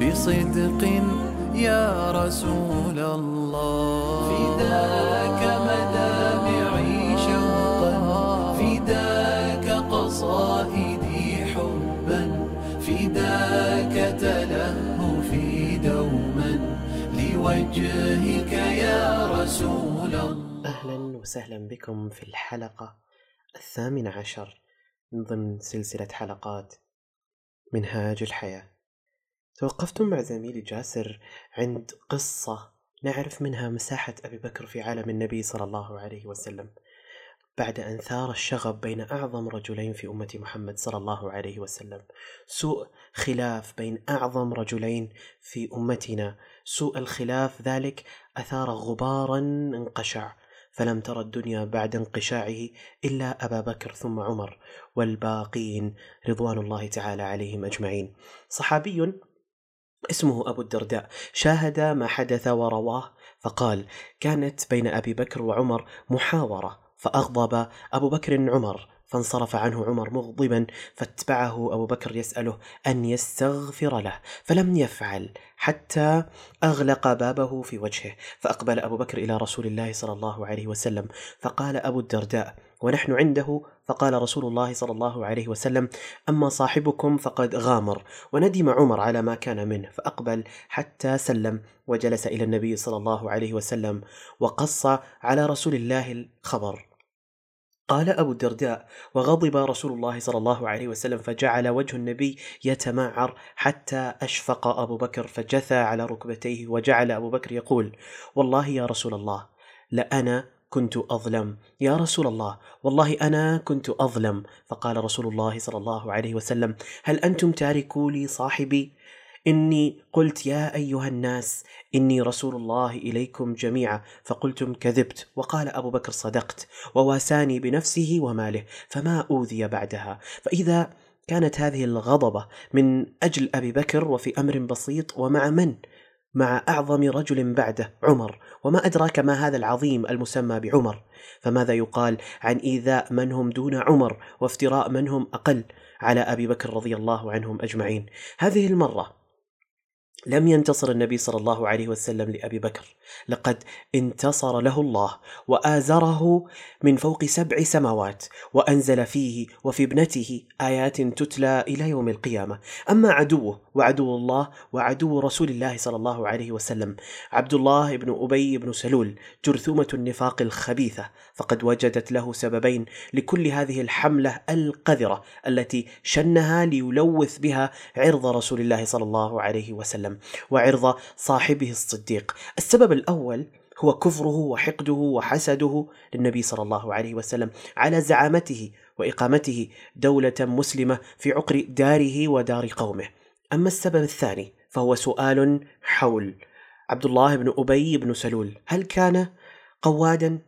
بصدق يا رسول الله. فداك مدامعي شوقا فداك قصائدي حبا فداك تلهفي دوما. لوجهك يا رسول الله. أهلا وسهلا بكم في الحلقة الثامنة عشر من ضمن سلسلة حلقات منهاج الحياة. توقفت مع زميلي جاسر عند قصة نعرف منها مساحة أبي بكر في عالم النبي صلى الله عليه وسلم. بعد أن ثار الشغب بين أعظم رجلين في أمة محمد صلى الله عليه وسلم. سوء خلاف بين أعظم رجلين في أمتنا. سوء الخلاف ذلك أثار غبارا انقشع. فلم ترى الدنيا بعد انقشاعه إلا أبا بكر ثم عمر والباقين رضوان الله تعالى عليهم أجمعين. صحابي اسمه أبو الدرداء شاهد ما حدث ورواه فقال كانت بين أبي بكر وعمر محاورة فأغضب أبو بكر عمر فانصرف عنه عمر مغضبا فاتبعه أبو بكر يسأله أن يستغفر له فلم يفعل حتى أغلق بابه في وجهه فأقبل أبو بكر إلى رسول الله صلى الله عليه وسلم فقال أبو الدرداء ونحن عنده فقال رسول الله صلى الله عليه وسلم أما صاحبكم فقد غامر. وندم عمر على ما كان منه فأقبل حتى سلم وجلس إلى النبي صلى الله عليه وسلم وقص على رسول الله الخبر. قال أبو الدرداء وغضب رسول الله صلى الله عليه وسلم فجعل وجه النبي يتمعر حتى أشفق أبو بكر فجثى على ركبتيه وجعل أبو بكر يقول والله يا رسول الله لأنا كنت أظلم. يا رسول الله والله أنا كنت أظلم. فقال رسول الله صلى الله عليه وسلم هل أنتم تاركوا لي صاحبي؟ إني قلت يا أيها الناس إني رسول الله إليكم جميعا. فقلتم كذبت. وقال أبو بكر صدقت. وواساني بنفسه وماله فما أوذي بعدها. فإذا كانت هذه الغضبة من أجل أبي بكر وفي أمر بسيط ومع من؟ مع أعظم رجل بعده عمر وما أدراك ما هذا العظيم المسمى بعمر. فماذا يقال عن إيذاء من هم دون عمر وافتراء من هم أقل؟ على أبي بكر رضي الله عنهم أجمعين. هذه المرة لم ينتصر النبي صلى الله عليه وسلم لأبي بكر. لقد انتصر له الله وآزره من فوق سبع سماوات وأنزل فيه وفي ابنته آيات تتلى إلى يوم القيامة. أما عدوه وعدو الله وعدو رسول الله صلى الله عليه وسلم عبد الله بن أبي بن سلول جرثومة النفاق الخبيثة فقد وجدت له سببين لكل هذه الحملة القذرة التي شنها ليلوث بها عرض رسول الله صلى الله عليه وسلم. وعرض صاحبه الصديق. السبب الأول هو كفره وحقده وحسده للنبي صلى الله عليه وسلم على زعامته وإقامته دولة مسلمة في عقر داره ودار قومه. أما السبب الثاني فهو سؤال حول عبد الله بن أبي بن سلول. هل كان قوادا؟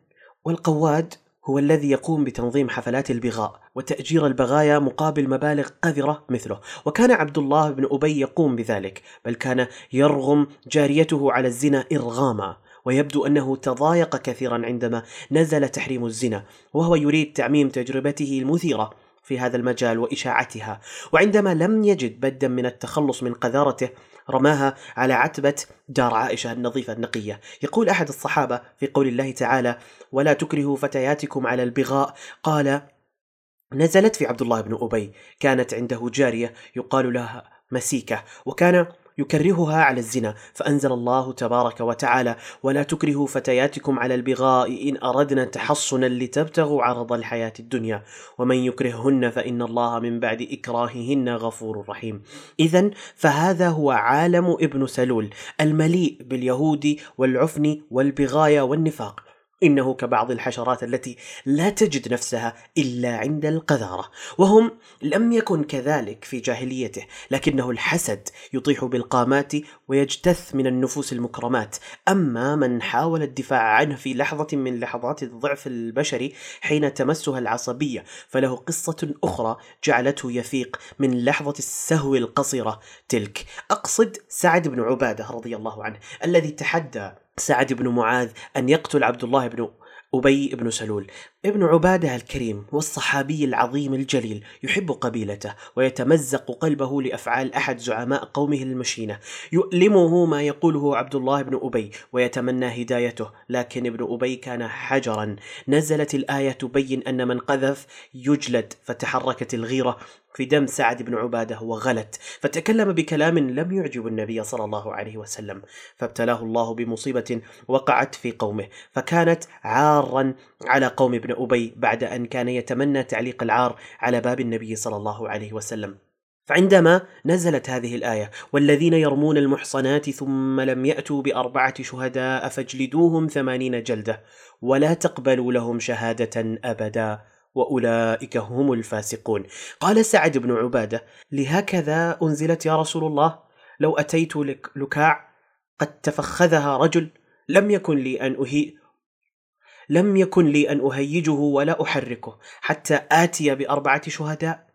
والقواد هو الذي يقوم بتنظيم حفلات البغاء وتأجير البغايا مقابل مبالغ قذرة مثله. وكان عبد الله بن أبي يقوم بذلك بل كان يرغم جاريته على الزنا إرغاما. ويبدو أنه تضايق كثيرا عندما نزل تحريم الزنا وهو يريد تعميم تجربته المثيرة في هذا المجال وإشاعتها. وعندما لم يجد بدا من التخلص من قذارته رماها على عتبة دار عائشة النظيفة النقية. يقول أحد الصحابة في قول الله تعالى ولا تكرهوا فتياتكم على البغاء قال نزلت في عبد الله بن أبي كانت عنده جارية يقال لها مسيكة وكان يكرهها على الزنا. فأنزل الله تبارك وتعالى ولا تكرهوا فتياتكم على البغاء إن أردنا تحصنا لتبتغوا عرض الحياة الدنيا. ومن يكرههن فإن الله من بعد إكراههن غفور رحيم. إذا فهذا هو عالم ابن سلول المليء باليهود والعفن والبغاية والنفاق. إنه كبعض الحشرات التي لا تجد نفسها إلا عند القذارة وهم لم يكن كذلك في جاهليته لكنه الحسد يطيح بالقامات ويجتث من النفوس المكرمات. أما من حاول الدفاع عنه في لحظة من لحظات الضعف البشري حين تمسها العصبية فله قصة أخرى جعلته يفيق من لحظة السهو القصيرة. تلك أقصد سعد بن عبادة رضي الله عنه الذي تحدى سعد بن معاذ أن يقتل عبد الله بن أبي بن سلول. ابن عبادة الكريم والصحابي العظيم الجليل يحب قبيلته ويتمزق قلبه لأفعال أحد زعماء قومه المشينة يؤلمه ما يقوله عبد الله بن أبي ويتمنى هدايته لكن ابن أبي كان حجرا. نزلت الآية تبين أن من قذف يجلد فتحركت الغيرة في دم سعد بن عبادة وغلت. فتكلم بكلام لم يعجب النبي صلى الله عليه وسلم فابتلاه الله بمصيبة وقعت في قومه فكانت عارا على قوم ابن أبي بعد أن كان يتمنى تعليق العار على باب النبي صلى الله عليه وسلم. فعندما نزلت هذه الآية والذين يرمون المحصنات ثم لم يأتوا بأربعة شهداء فاجلدوهم ثمانين جلدة ولا تقبلوا لهم شهادة أبدا وأولئك هم الفاسقون. قال سعد بن عبادة لهكذا أنزلت يا رسول الله؟ لو أتيت لك لكاع قد تفخذها رجل لم يكن لي أن اهي لم يكن لي أن أهيجه ولا أحركه حتى آتي بأربعة شهداء.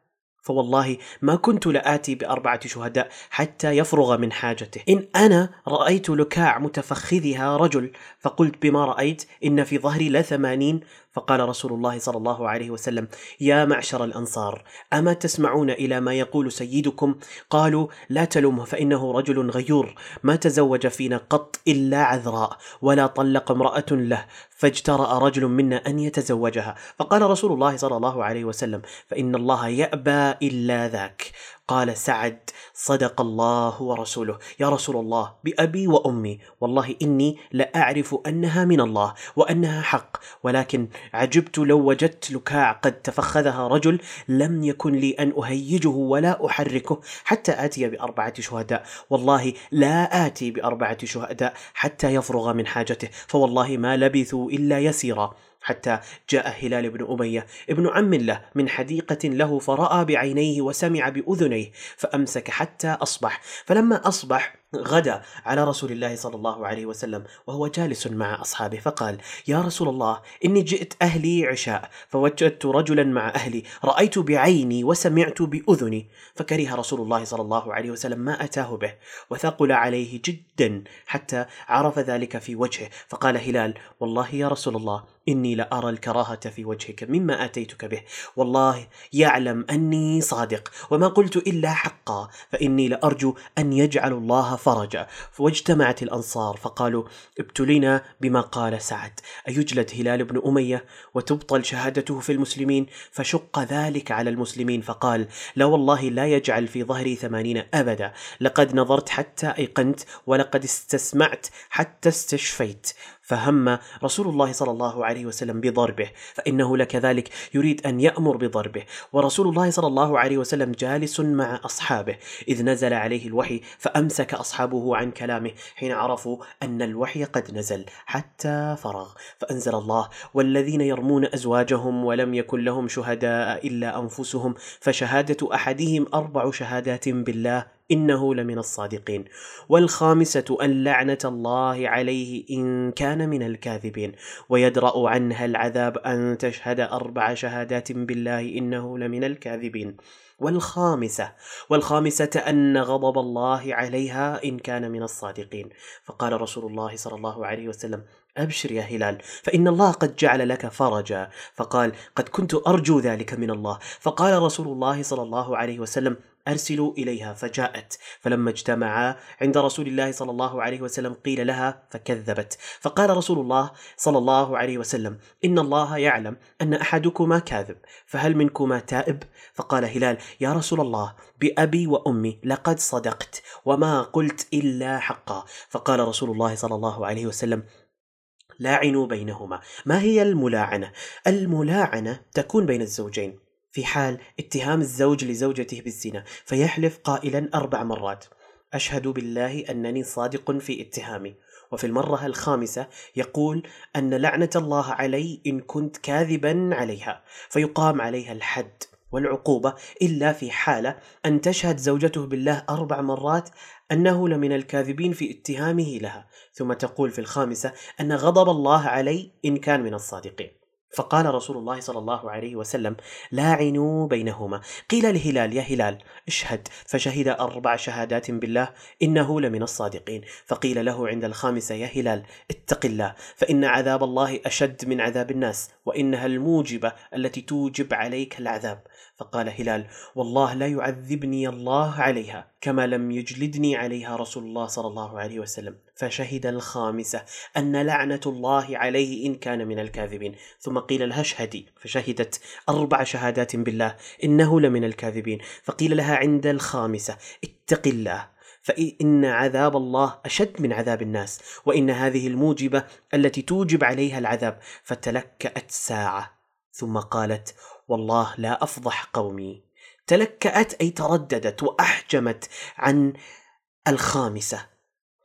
فوالله ما كنت لآتي بأربعة شهداء حتى يفرغ من حاجته. إن أنا رأيت لكاع متفخذها رجل فقلت بما رأيت إن في ظهري لثمانين فقال رسول الله صلى الله عليه وسلم يا معشر الأنصار أما تسمعون إلى ما يقول سيدكم؟ قالوا لا تلومه فإنه رجل غيور ما تزوج فينا قط إلا عذراء ولا طلق امرأة له فاجترأ رجل منا أن يتزوجها. فقال رسول الله صلى الله عليه وسلم فإن الله يأبى إلا ذاك. قال سعد صدق الله ورسوله. يا رسول الله بأبي وأمي. والله إني لأعرف أنها من الله وأنها حق. ولكن عجبت لو وجدت لكاع قد تفخذها رجل لم يكن لي أن أهيجه ولا أحركه حتى آتي بأربعة شهداء. والله لا آتي بأربعة شهداء حتى يفرغ من حاجته. فوالله ما لبثوا إلا يسيرا. حتى جاء هلال بن أمية ابن عم له من حديقة له فرأى بعينيه وسمع بأذنيه فأمسك حتى أصبح. فلما أصبح غدا على رسول الله صلى الله عليه وسلم وهو جالس مع أصحابه فقال: يا رسول الله إني جئت أهلي عشاء فوجدت رجلا مع أهلي رأيت بعيني وسمعت بأذني. فكره رسول الله صلى الله عليه وسلم ما أتاه به وثقل عليه جدا حتى عرف ذلك في وجهه. فقال هلال: والله يا رسول الله إني لأرى الكراهة في وجهك مما آتيتك به. والله يعلم أني صادق وما قلت إلا حقا فإني لأرجو أن يجعل الله فرجا. واجتمعت الأنصار فقالوا ابتلينا بما قال سعد. أيجلد هلال بن أمية وتبطل شهادته في المسلمين فشق ذلك على المسلمين فقال لا والله لا يجعل في ظهري ثمانين أبدا. لقد نظرت حتى أيقنت ولقد استسمعت حتى استشفيت. فهم رسول الله صلى الله عليه وسلم بضربه فإنه لكذلك يريد أن يأمر بضربه. ورسول الله صلى الله عليه وسلم جالس مع أصحابه إذ نزل عليه الوحي فأمسك أصحابه عن كلامه حين عرفوا أن الوحي قد نزل حتى فرغ. فأنزل الله والذين يرمون أزواجهم ولم يكن لهم شهداء إلا أنفسهم فشهادة أحدهم أربع شهادات بالله إنه لمن الصادقين. والخامسة ان لعنه الله عليه إن كان من الكاذبين. ويدرأ عنها العذاب أن تشهد أربع شهادات بالله إنه لمن الكاذبين. والخامسة والخامسة أن غضب الله عليها إن كان من الصادقين. فقال رسول الله صلى الله عليه وسلم أبشر يا هلال فإن الله قد جعل لك فرجا. فقال قد كنت أرجو ذلك من الله. فقال رسول الله صلى الله عليه وسلم أرسلوا إليها. فجاءت. فلما اجتمعا عند رسول الله صلى الله عليه وسلم قيل لها فكذبت. فقال رسول الله صلى الله عليه وسلم إن الله يعلم أن أحدكما كاذب فهل منكما تائب؟ فقال هلال يا رسول الله بأبي وأمي لقد صدقت وما قلت إلا حقا. فقال رسول الله صلى الله عليه وسلم لاعنوا بينهما. ما هي الملاعنة؟ الملاعنة تكون بين الزوجين في حال اتهام الزوج لزوجته بالزنا فيحلف قائلا أربع مرات. أشهد بالله أنني صادق في اتهامي. وفي المرة الخامسة يقول أن لعنة الله علي إن كنت كاذبا عليها فيقام عليها الحد. والعقوبة إلا في حالة أن تشهد زوجته بالله أربع مرات أنه لمن الكاذبين في اتهامه لها. ثم تقول في الخامسة أن غضب الله علي إن كان من الصادقين. فقال رسول الله صلى الله عليه وسلم لاعنوا بينهما قيل لهلال يا هلال اشهد فشهد أربع شهادات بالله إنه لمن الصادقين. فقيل له عند الخامسة يا هلال اتق الله فإن عذاب الله أشد من عذاب الناس وإنها الموجبة التي توجب عليك العذاب فقال هلال والله لا يعذبني الله عليها كما لم يجلدني عليها رسول الله صلى الله عليه وسلم. فشهد الخامسة أن لعنة الله عليه إن كان من الكاذبين. ثم قيل لها اشهدي. فشهدت أربع شهادات بالله إنه لمن الكاذبين. فقيل لها عند الخامسة اتق الله فإن عذاب الله أشد من عذاب الناس وإن هذه الموجبة التي توجب عليها العذاب فتلكأت ساعة. ثم قالت والله لا أفضح قومي. تلكأت أي ترددت وأحجمت عن الخامسة.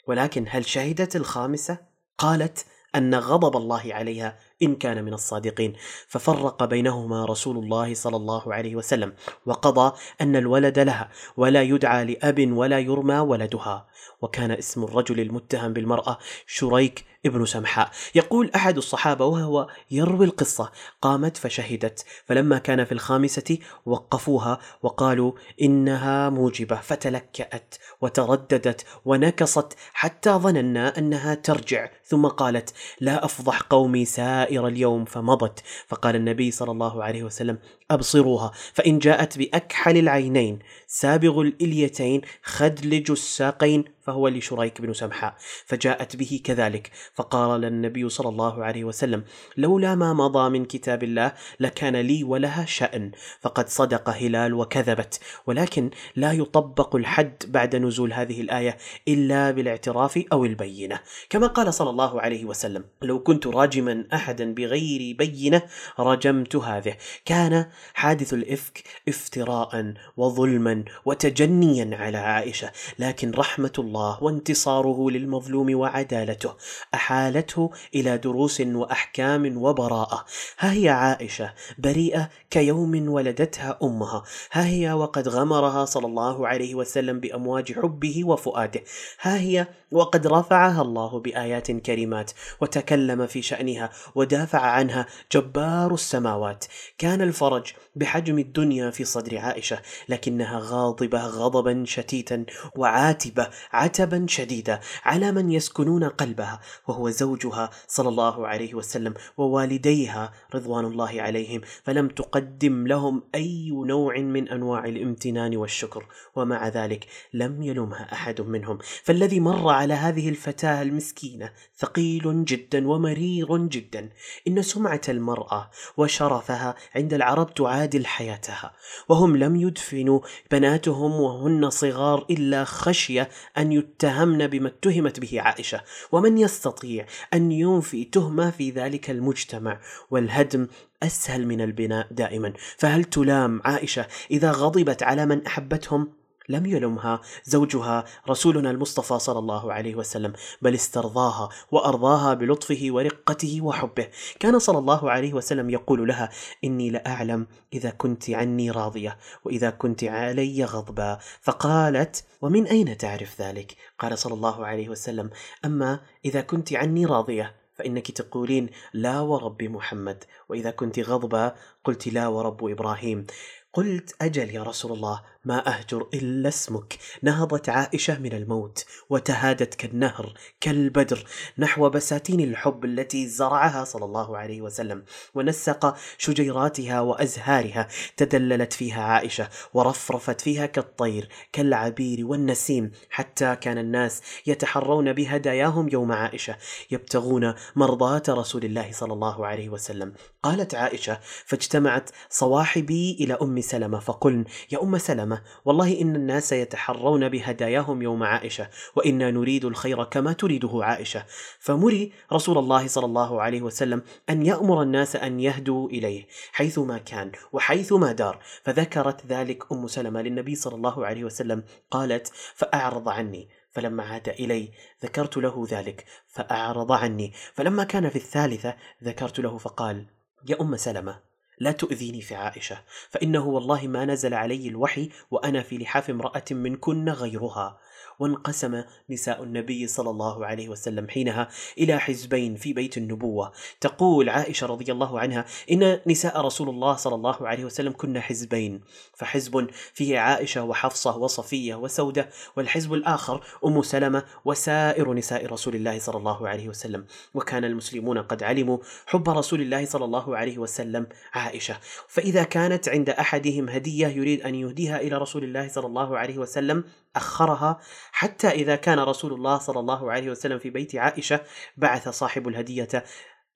ولكن هل شهدت الخامسة؟ قالت أن غضب الله عليها إن كان من الصادقين. ففرق بينهما رسول الله صلى الله عليه وسلم. وقضى أن الولد لها ولا يدعى لأب ولا يرمى ولدها. وكان اسم الرجل المتهم بالمرأة شريك ابن سمحاء. يقول أحد الصحابة وهو يروي القصة. قامت فشهدت. فلما كان في الخامسة وقفوها وقالوا إنها موجبة. فتلكأت وترددت ونكصت حتى ظننا أنها ترجع. ثم قالت لا أفضح قومي سائر اليوم فمضت. فقال النبي صلى الله عليه وسلم أبصروها. فإن جاءت بأكحل العينين سابغ الإليتين خدلج الساقين فهو لشريك بن سمحاء. فجاءت به كذلك. فقال النبي صلى الله عليه وسلم لولا ما مضى من كتاب الله لكان لي ولها شأن فقد صدق هلال وكذبت. ولكن لا يطبق الحد بعد نزول هذه الآية إلا بالاعتراف أو البينة. كما قال صلى الله عليه وسلم لو كنت راجما أحدا بغير بينة رجمت هذه. كان حادث الإفك افتراء وظلما وتجنيا على عائشة لكن رحمة الله وانتصاره للمظلوم وعدالته أحالته إلى دروس وأحكام وبراءة. ها هي عائشة بريئة كيوم ولدتها أمها. ها هي وقد غمرها صلى الله عليه وسلم بأمواج حبه وفؤاده. ها هي وقد رفعها الله بآيات كريمات وتكلم في شأنها ودافع عنها جبار السماوات. كان الفرج بحجم الدنيا في صدر عائشة لكنها غاضبة غضبا شتيتا وعاتبة عتبا شديدا على من يسكنون قلبها وهو زوجها صلى الله عليه وسلم ووالديها رضوان الله عليهم فلم تقدم لهم أي نوع من أنواع الامتنان والشكر ومع ذلك لم يلمها أحد منهم. فالذي مر على هذه الفتاة المسكينة ثقيل جدا ومرير جدا إن سمعة المرأة وشرفها عند العرب تعادل حياتها وهم لم يدفنوا بناتهم وهن صغار إلا خشية أن يتهمن بما اتهمت به عائشة ومن يستطيع أن ينفي تهمة في ذلك المجتمع والهدم أسهل من البناء دائما. فهل تلام عائشة إذا غضبت على من أحبتهم؟ لم يلمها زوجها رسولنا المصطفى صلى الله عليه وسلم بل استرضاها وأرضاها بلطفه ورقته وحبه. كان صلى الله عليه وسلم يقول لها إني لأعلم إذا كنت عني راضية وإذا كنت علي غضبا. فقالت ومن أين تعرف ذلك؟ قال صلى الله عليه وسلم أما إذا كنت عني راضية فإنك تقولين لا ورب محمد وإذا كنت غضبا قلت لا ورب إبراهيم. قلت أجل يا رسول الله ما أهجر إلا اسمك. نهضت عائشة من الموت وتهادت كالنهر كالبدر نحو بساتين الحب التي زرعها صلى الله عليه وسلم ونسق شجيراتها وأزهارها. تدللت فيها عائشة ورفرفت فيها كالطير كالعبير والنسيم. حتى كان الناس يتحرون بهداياهم يوم عائشة يبتغون مرضاة رسول الله صلى الله عليه وسلم. قالت عائشة فاجتمعت صواحبي إلى أم سلمة فقلن يا أم سلمة والله إن الناس يتحرون بهداياهم يوم عائشة وإنا نريد الخير كما تريده عائشة. فمري رسول الله صلى الله عليه وسلم أن يأمر الناس أن يهدوا إليه حيثما كان وحيثما دار. فذكرت ذلك أم سلمة للنبي صلى الله عليه وسلم قالت فأعرض عني. فلما عاد إلي ذكرت له ذلك فأعرض عني. فلما كان في الثالثة ذكرت له فقال يا أم سلمة لا تؤذيني في عائشة فإنه والله ما نزل علي الوحي وأنا في لحاف امرأة منكن غيرها. وانقسم نساء النبي صلى الله عليه وسلم حينها إلى حزبين في بيت النبوة. تقول عائشة رضي الله عنها إن نساء رسول الله صلى الله عليه وسلم كن حزبين. فحزب فيه عائشة وحفصة وصفية وسودة والحزب الآخر أم سلمة وسائر نساء رسول الله صلى الله عليه وسلم. وكان المسلمون قد علموا حب رسول الله صلى الله عليه وسلم عائشة. فإذا كانت عند أحدهم هدية يريد أن يهديها إلى رسول الله صلى الله عليه وسلم أخرها حتى إذا كان رسول الله صلى الله عليه وسلم في بيت عائشة بعث صاحب الهدية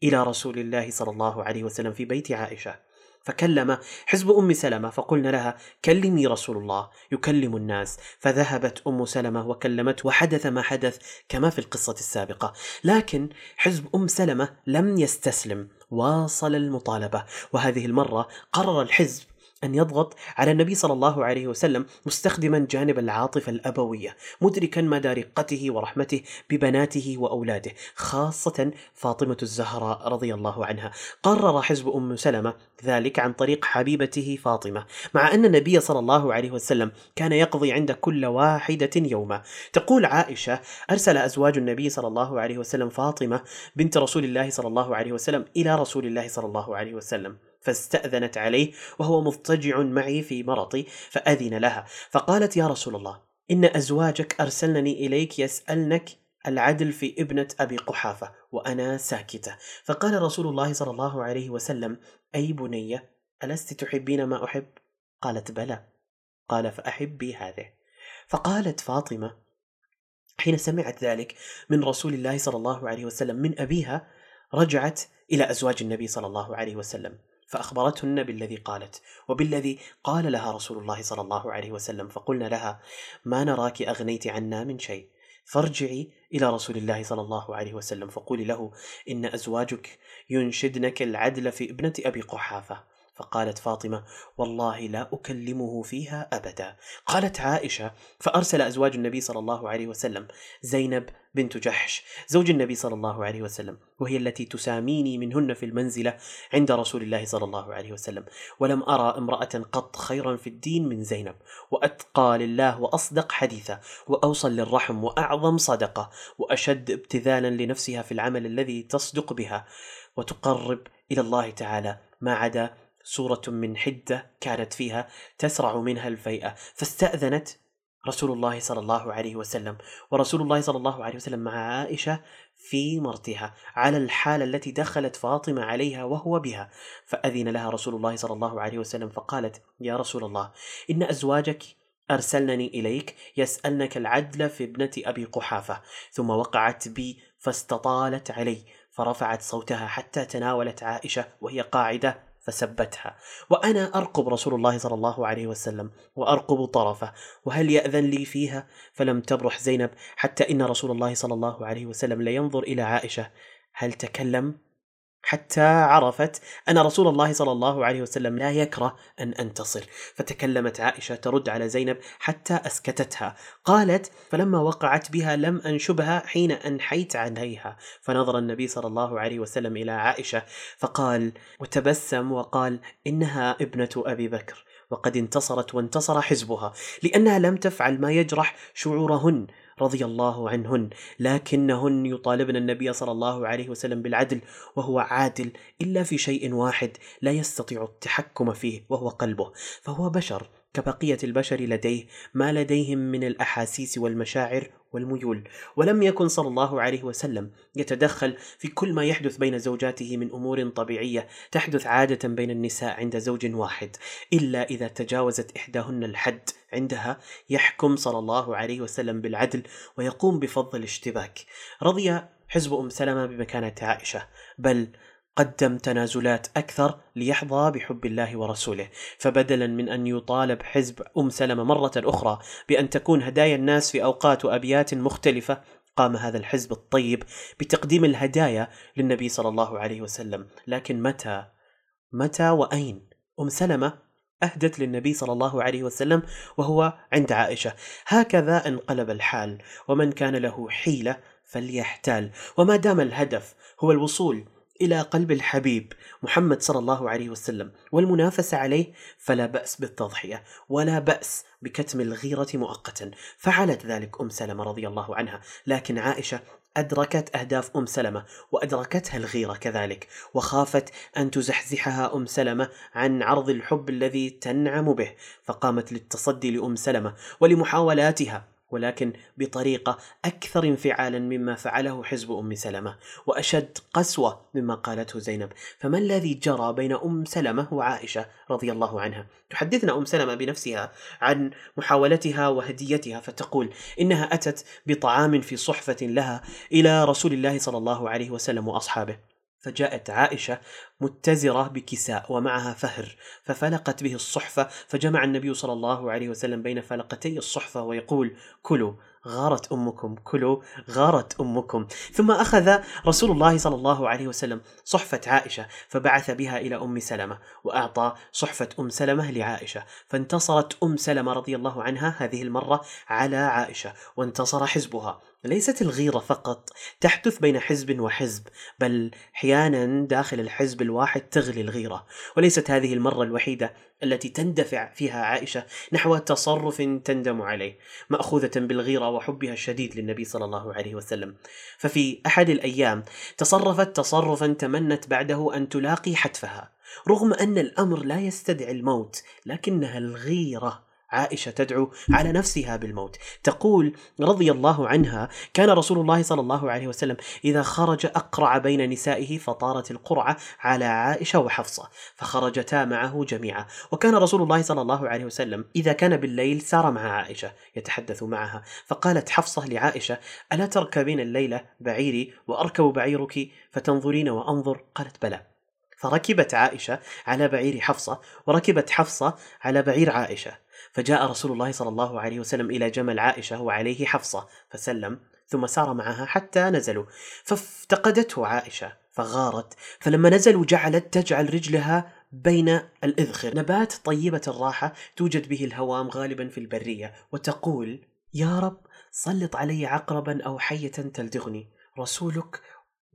إلى رسول الله صلى الله عليه وسلم في بيت عائشة. فكلم حزب أم سلمة فقلنا لها كلمي رسول الله يكلم الناس. فذهبت أم سلمة وكلمته وحدث ما حدث كما في القصة السابقة. لكن حزب أم سلمة لم يستسلم واصل المطالبة. وهذه المرة قرر الحزب أن يضغط على النبي صلى الله عليه وسلم مستخدما جانب العاطفة الأبوية مدركا مدى رقته ورحمته ببناته وأولاده خاصة فاطمة الزهراء رضي الله عنها. قرر حزب أم سلمة ذلك عن طريق حبيبته فاطمة مع أن النبي صلى الله عليه وسلم كان يقضي عند كل واحدة يوما. تقول عائشة أرسل أزواج النبي صلى الله عليه وسلم فاطمة بنت رسول الله صلى الله عليه وسلم إلى رسول الله صلى الله عليه وسلم. فاستأذنت عليه وهو مضطجع معي في مرضي فأذن لها. فقالت يا رسول الله إن أزواجك أرسلنني إليك يسألنك العدل في ابنة أبي قحافة وأنا ساكتة. فقال رسول الله صلى الله عليه وسلم أي بنية ألست تحبين ما أحب؟ قالت بلى. قال فأحبي هذه. فقالت فاطمة حين سمعت ذلك من رسول الله صلى الله عليه وسلم من أبيها رجعت إلى أزواج النبي صلى الله عليه وسلم. فأخبرتهن بالذي قالت وبالذي قال لها رسول الله صلى الله عليه وسلم فقلنا لها ما نراك أغنيت عنا من شيء؟ فارجعي إلى رسول الله صلى الله عليه وسلم فقولي له إن أزواجك ينشدنك العدل في ابنة أبي قحافة. فقالت فاطمة والله لا أكلمه فيها أبدا. قالت عائشة فأرسل أزواج النبي صلى الله عليه وسلم زينب بنت جحش زوج النبي صلى الله عليه وسلم وهي التي تساميني منهن في المنزلة عند رسول الله صلى الله عليه وسلم. ولم أرى امرأة قط خيرا في الدين من زينب وأتقى لله وأصدق حديثا وأوصل للرحم وأعظم صدقة وأشد ابتذالا لنفسها في العمل الذي تصدق بها وتقرب إلى الله تعالى ما عدا سورة من حدة كانت فيها تسرع منها الفيئة. فاستأذنت رسول الله صلى الله عليه وسلم. ورسول الله صلى الله عليه وسلم مع عائشة في مرتها على الحالة التي دخلت فاطمة عليها وهو بها. فأذن لها رسول الله صلى الله عليه وسلم فقالت يا رسول الله إن أزواجك أرسلنني إليك يسألنك العدل في ابنة أبي قحافة. ثم وقعت بي فاستطالت علي. فرفعت صوتها حتى تناولت عائشة وهي قاعدة فسبتها وأنا أرقب رسول الله صلى الله عليه وسلم وأرقب طرفه وهل يأذن لي فيها؟ فلم تبرح زينب حتى إن رسول الله صلى الله عليه وسلم لينظر إلى عائشة هل تكلم؟ حتى عرفت أن رسول الله صلى الله عليه وسلم لا يكره أن أنتصر. فتكلمت عائشة ترد على زينب حتى أسكتتها. قالت فلما وقعت بها لم أنشبها حين أنحيت عليها. فنظر النبي صلى الله عليه وسلم إلى عائشة فقال وتبسم وقال إنها ابنة أبي بكر. وقد انتصرت وانتصر حزبها لأنها لم تفعل ما يجرح شعورهن. رضي الله عنهن. لكنهن يطالبن النبي صلى الله عليه وسلم بالعدل وهو عادل إلا في شيء واحد لا يستطيع التحكم فيه وهو قلبه. فهو بشر. كبقية البشر لديه ما لديهم من الأحاسيس والمشاعر والميول. ولم يكن صلى الله عليه وسلم يتدخل في كل ما يحدث بين زوجاته من أمور طبيعية تحدث عادة بين النساء عند زوج واحد إلا إذا تجاوزت إحداهن الحد عندها يحكم صلى الله عليه وسلم بالعدل ويقوم بفض الاشتباك. رضي حزب أم سلمة بمكانة عائشة بل قدم تنازلات أكثر ليحظى بحب الله ورسوله. فبدلا من أن يطالب حزب أم سلمة مرة أخرى بأن تكون هدايا الناس في أوقات وأبيات مختلفة قام هذا الحزب الطيب بتقديم الهدايا للنبي صلى الله عليه وسلم. لكن متى؟ متى وأين؟ أم سلمة أهدت للنبي صلى الله عليه وسلم وهو عند عائشة. هكذا انقلب الحال ومن كان له حيلة فليحتال. وما دام الهدف هو الوصول إلى قلب الحبيب محمد صلى الله عليه وسلم والمنافسة عليه فلا بأس بالتضحية ولا بأس بكتم الغيرة مؤقتا. فعلت ذلك أم سلمة رضي الله عنها لكن عائشة أدركت أهداف أم سلمة وأدركتها الغيرة كذلك وخافت أن تزحزحها أم سلمة عن عرض الحب الذي تنعم به فقامت للتصدي لأم سلمة ولمحاولاتها. ولكن بطريقة أكثر انفعالا مما فعله حزب أم سلمة وأشد قسوة مما قالته زينب. فما الذي جرى بين أم سلمة وعائشة رضي الله عنها؟ تحدثنا أم سلمة بنفسها عن محاولتها وهديتها فتقول إنها أتت بطعام في صحفة لها إلى رسول الله صلى الله عليه وسلم وأصحابه. فجاءت عائشة متزرة بكساء ومعها فهر ففلقت به الصحفة فجمع النبي صلى الله عليه وسلم بين فلقتي الصحفة ويقول كلوا غارت أمكم كلوا غارت أمكم. ثم أخذ رسول الله صلى الله عليه وسلم صحفة عائشة فبعث بها إلى أم سلمة وأعطى صحفة أم سلمة لعائشة فانتصرت أم سلمة رضي الله عنها هذه المرة على عائشة وانتصر حزبها. ليست الغيرة فقط تحدث بين حزب وحزب بل أحيانا داخل الحزب الواحد تغلي الغيرة. وليست هذه المرة الوحيدة التي تندفع فيها عائشة نحو تصرف تندم عليه مأخوذة بالغيرة وحبها الشديد للنبي صلى الله عليه وسلم. ففي أحد الأيام تصرفت تصرفا تمنت بعده أن تلاقي حتفها رغم أن الأمر لا يستدعي الموت لكنها الغيرة. عائشة تدعو على نفسها بالموت. تقول رضي الله عنها كان رسول الله صلى الله عليه وسلم إذا خرج أقرع بين نسائه فطارت القرعة على عائشة وحفصة فخرجتا معه جميعا. وكان رسول الله صلى الله عليه وسلم إذا كان بالليل سار مع عائشة يتحدث معها. فقالت حفصة لعائشة ألا تركبين الليلة بعيري وأركب بعيرك فتنظرين وأنظر؟ قالت بلى. فركبت عائشة على بعير حفصة وركبت حفصة على بعير عائشة. فجاء رسول الله صلى الله عليه وسلم إلى جمل عائشة وعليه حفصة فسلم ثم سار معها حتى نزلوا. فافتقدته عائشة فغارت فلما نزلوا جعلت تجعل رجلها بين الإذخر. نبات طيبة الراحة توجد به الهوام غالبا في البرية وتقول يا رب سلط علي عقربا أو حية تلدغني. رسولك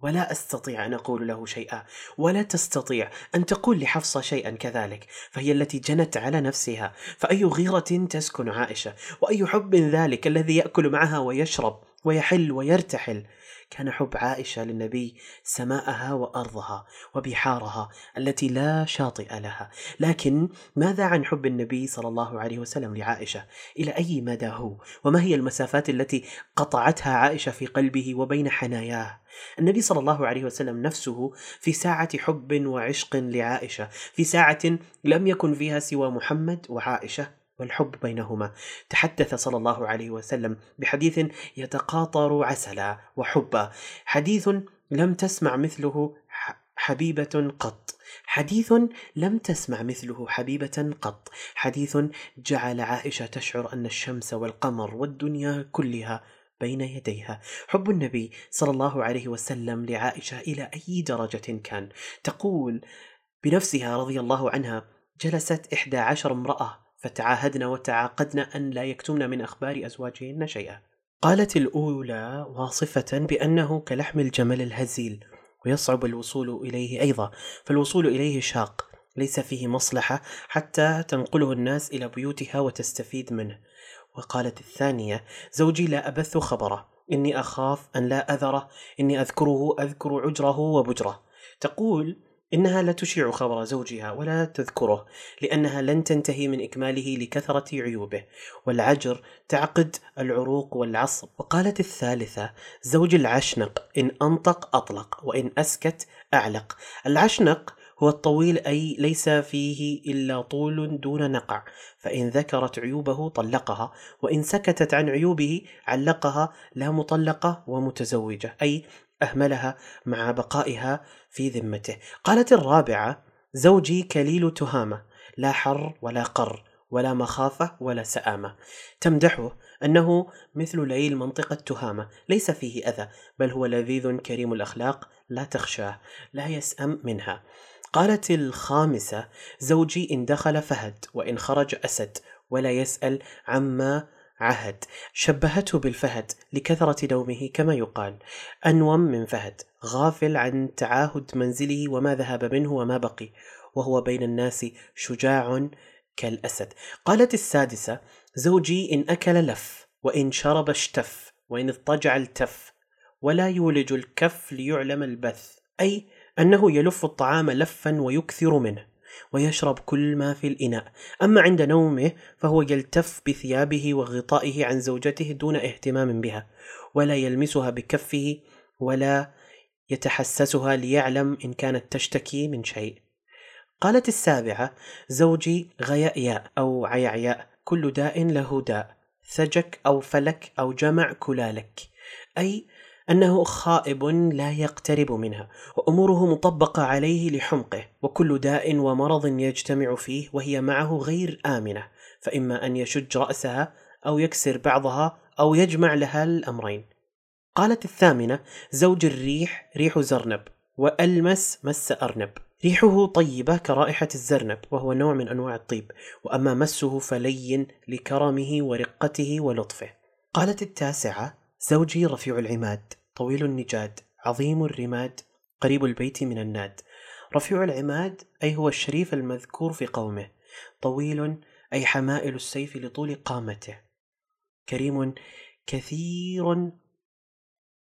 ولا أستطيع أن أقول له شيئا ولا تستطيع أن تقول لحفصة شيئا كذلك فهي التي جنت على نفسها. فأي غيرة تسكن عائشة؟ وأي حب ذلك الذي يأكل معها ويشرب ويحل ويرتحل؟ كان حب عائشة للنبي سماءها وأرضها وبحارها التي لا شاطئ لها. لكن ماذا عن حب النبي صلى الله عليه وسلم لعائشة؟ إلى أي مدى هو؟ وما هي المسافات التي قطعتها عائشة في قلبه وبين حناياه؟ النبي صلى الله عليه وسلم نفسه في ساعة حب وعشق لعائشة، في ساعة لم يكن فيها سوى محمد وعائشة. والحب بينهما. تحدث صلى الله عليه وسلم بحديث يتقاطر عسلا وحبا. حديث لم تسمع مثله حبيبة قط. حديث لم تسمع مثله حبيبة قط. حديث جعل عائشة تشعر أن الشمس والقمر والدنيا كلها بين يديها. حب النبي صلى الله عليه وسلم لعائشة إلى أي درجة كان. تقول بنفسها رضي الله عنها جلست إحدى عشر امرأة فتعاهدن وتعاقدن أن لا يكتمن من أخبار أزواجهن شيئا. قالت الأولى واصفة بأنه كلحم الجمل الهزيل ويصعب الوصول إليه أيضا فالوصول إليه شاق ليس فيه مصلحة حتى تنقله الناس إلى بيوتها وتستفيد منه. وقالت الثانية زوجي لا أبث خبره إني أخاف أن لا أذره إني أذكره أذكر عجره وبجره. تقول إنها لا تشيع خبر زوجها ولا تذكره لأنها لن تنتهي من إكماله لكثرة عيوبه. والعجر تعقد العروق والعصب. وقالت الثالثة زوج العشنق إن أنطق أطلق وإن أسكت أعلق. العشنق هو الطويل أي ليس فيه إلا طول دون نقع. فإن ذكرت عيوبه طلقها وإن سكتت عن عيوبه علقها لا مطلقة ومتزوجة. أي أهملها مع بقائها في ذمته. قالت الرابعة زوجي كليل تهامة لا حر ولا قر ولا مخافة ولا سآمة. تمدحه أنه مثل ليل منطقة تهامة ليس فيه أذى بل هو لذيذ كريم الأخلاق لا تخشاه لا يسأم منها. قالت الخامسة زوجي إن دخل فهد وإن خرج أسد ولا يسأل عما عهد شبهته بالفهد لكثرة نومه كما يقال. أنوم من فهد غافل عن تعاهد منزله وما ذهب منه وما بقي وهو بين الناس شجاع كالأسد. قالت السادسة زوجي إن أكل لف وإن شرب اشتف وإن اضطجع التف ولا يولج الكف ليعلم البث. أي أنه يلف الطعام لفا ويكثر منه. ويشرب كل ما في الإناء. أما عند نومه فهو يلتف بثيابه وغطائه عن زوجته دون اهتمام بها ولا يلمسها بكفه ولا يتحسسها ليعلم إن كانت تشتكي من شيء. قالت السابعة زوجي غياء أو عيعياء كل داء له داء ثجك أو فلك أو جمع كلالك. أي أنه خائب لا يقترب منها وأموره مطبقة عليه لحمقه وكل داء ومرض يجتمع فيه وهي معه غير آمنة فإما أن يشج رأسها أو يكسر بعضها أو يجمع لها الأمرين. قالت الثامنة زوج الريح ريح زرنب وألمس مس أرنب. ريحه طيبة كرائحة الزرنب وهو نوع من أنواع الطيب وأما مسه فلين لكرمه ورقته ولطفه. قالت التاسعة زوجي رفيع العماد طويل النجاد عظيم الرماد قريب البيت من الناد. رفيع العماد أي هو الشريف المذكور في قومه. طويل أي حمائل السيف لطول قامته. كريم كثير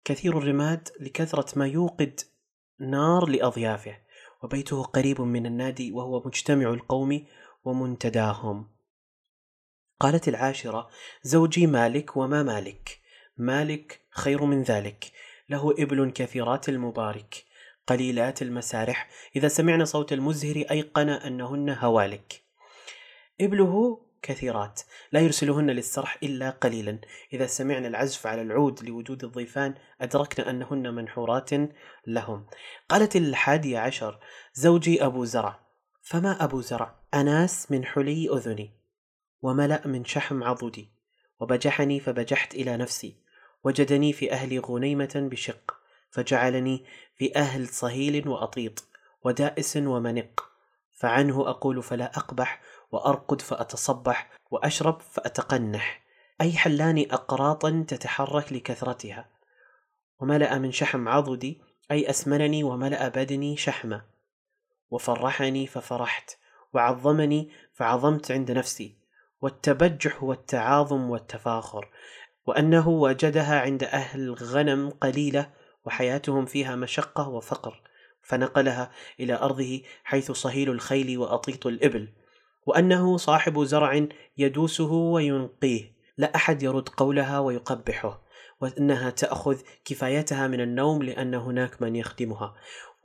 كثير الرماد لكثرة ما يوقد نار لأضيافه. وبيته قريب من النادي وهو مجتمع القوم ومنتداهم. قالت العاشرة زوجي مالك وما مالك؟ مالك خير من ذلك. له إبل كثيرات المبارك. قليلات المسارح. إذا سمعنا صوت المزهر أيقن أنهن هوالك. إبله كثيرات. لا يرسلهن للسرح إلا قليلا. إذا سمعنا العزف على العود لوجود الضيفان أدركنا أنهن منحورات لهم. قالت الحادية عشر زوجي أبو زرع. فما أبو زرع؟ أناس من حلي أذني. وملأ من شحم عضدي. وبجحني فبجحت إلى نفسي. وجدني في أهل غنيمة بشق فجعلني في أهل صهيل وأطيط ودائس ومنق فعنه أقول فلا أقبح وأرقد فأتصبح وأشرب فأتقنح. أي حلاني أقراطا تتحرك لكثرتها. وملأ من شحم عضدي أي أسمنني وملأ بدني شحمة. وفرحني ففرحت وعظمني فعظمت عند نفسي. والتبجح والتعاظم والتفاخر وأنه وجدها عند أهل الغنم قليلة وحياتهم فيها مشقة وفقر فنقلها إلى أرضه حيث صهيل الخيل وأطيط الإبل. وأنه صاحب زرع يدوسه وينقيه لا أحد يرد قولها ويقبحه وأنها تأخذ كفايتها من النوم لأن هناك من يخدمها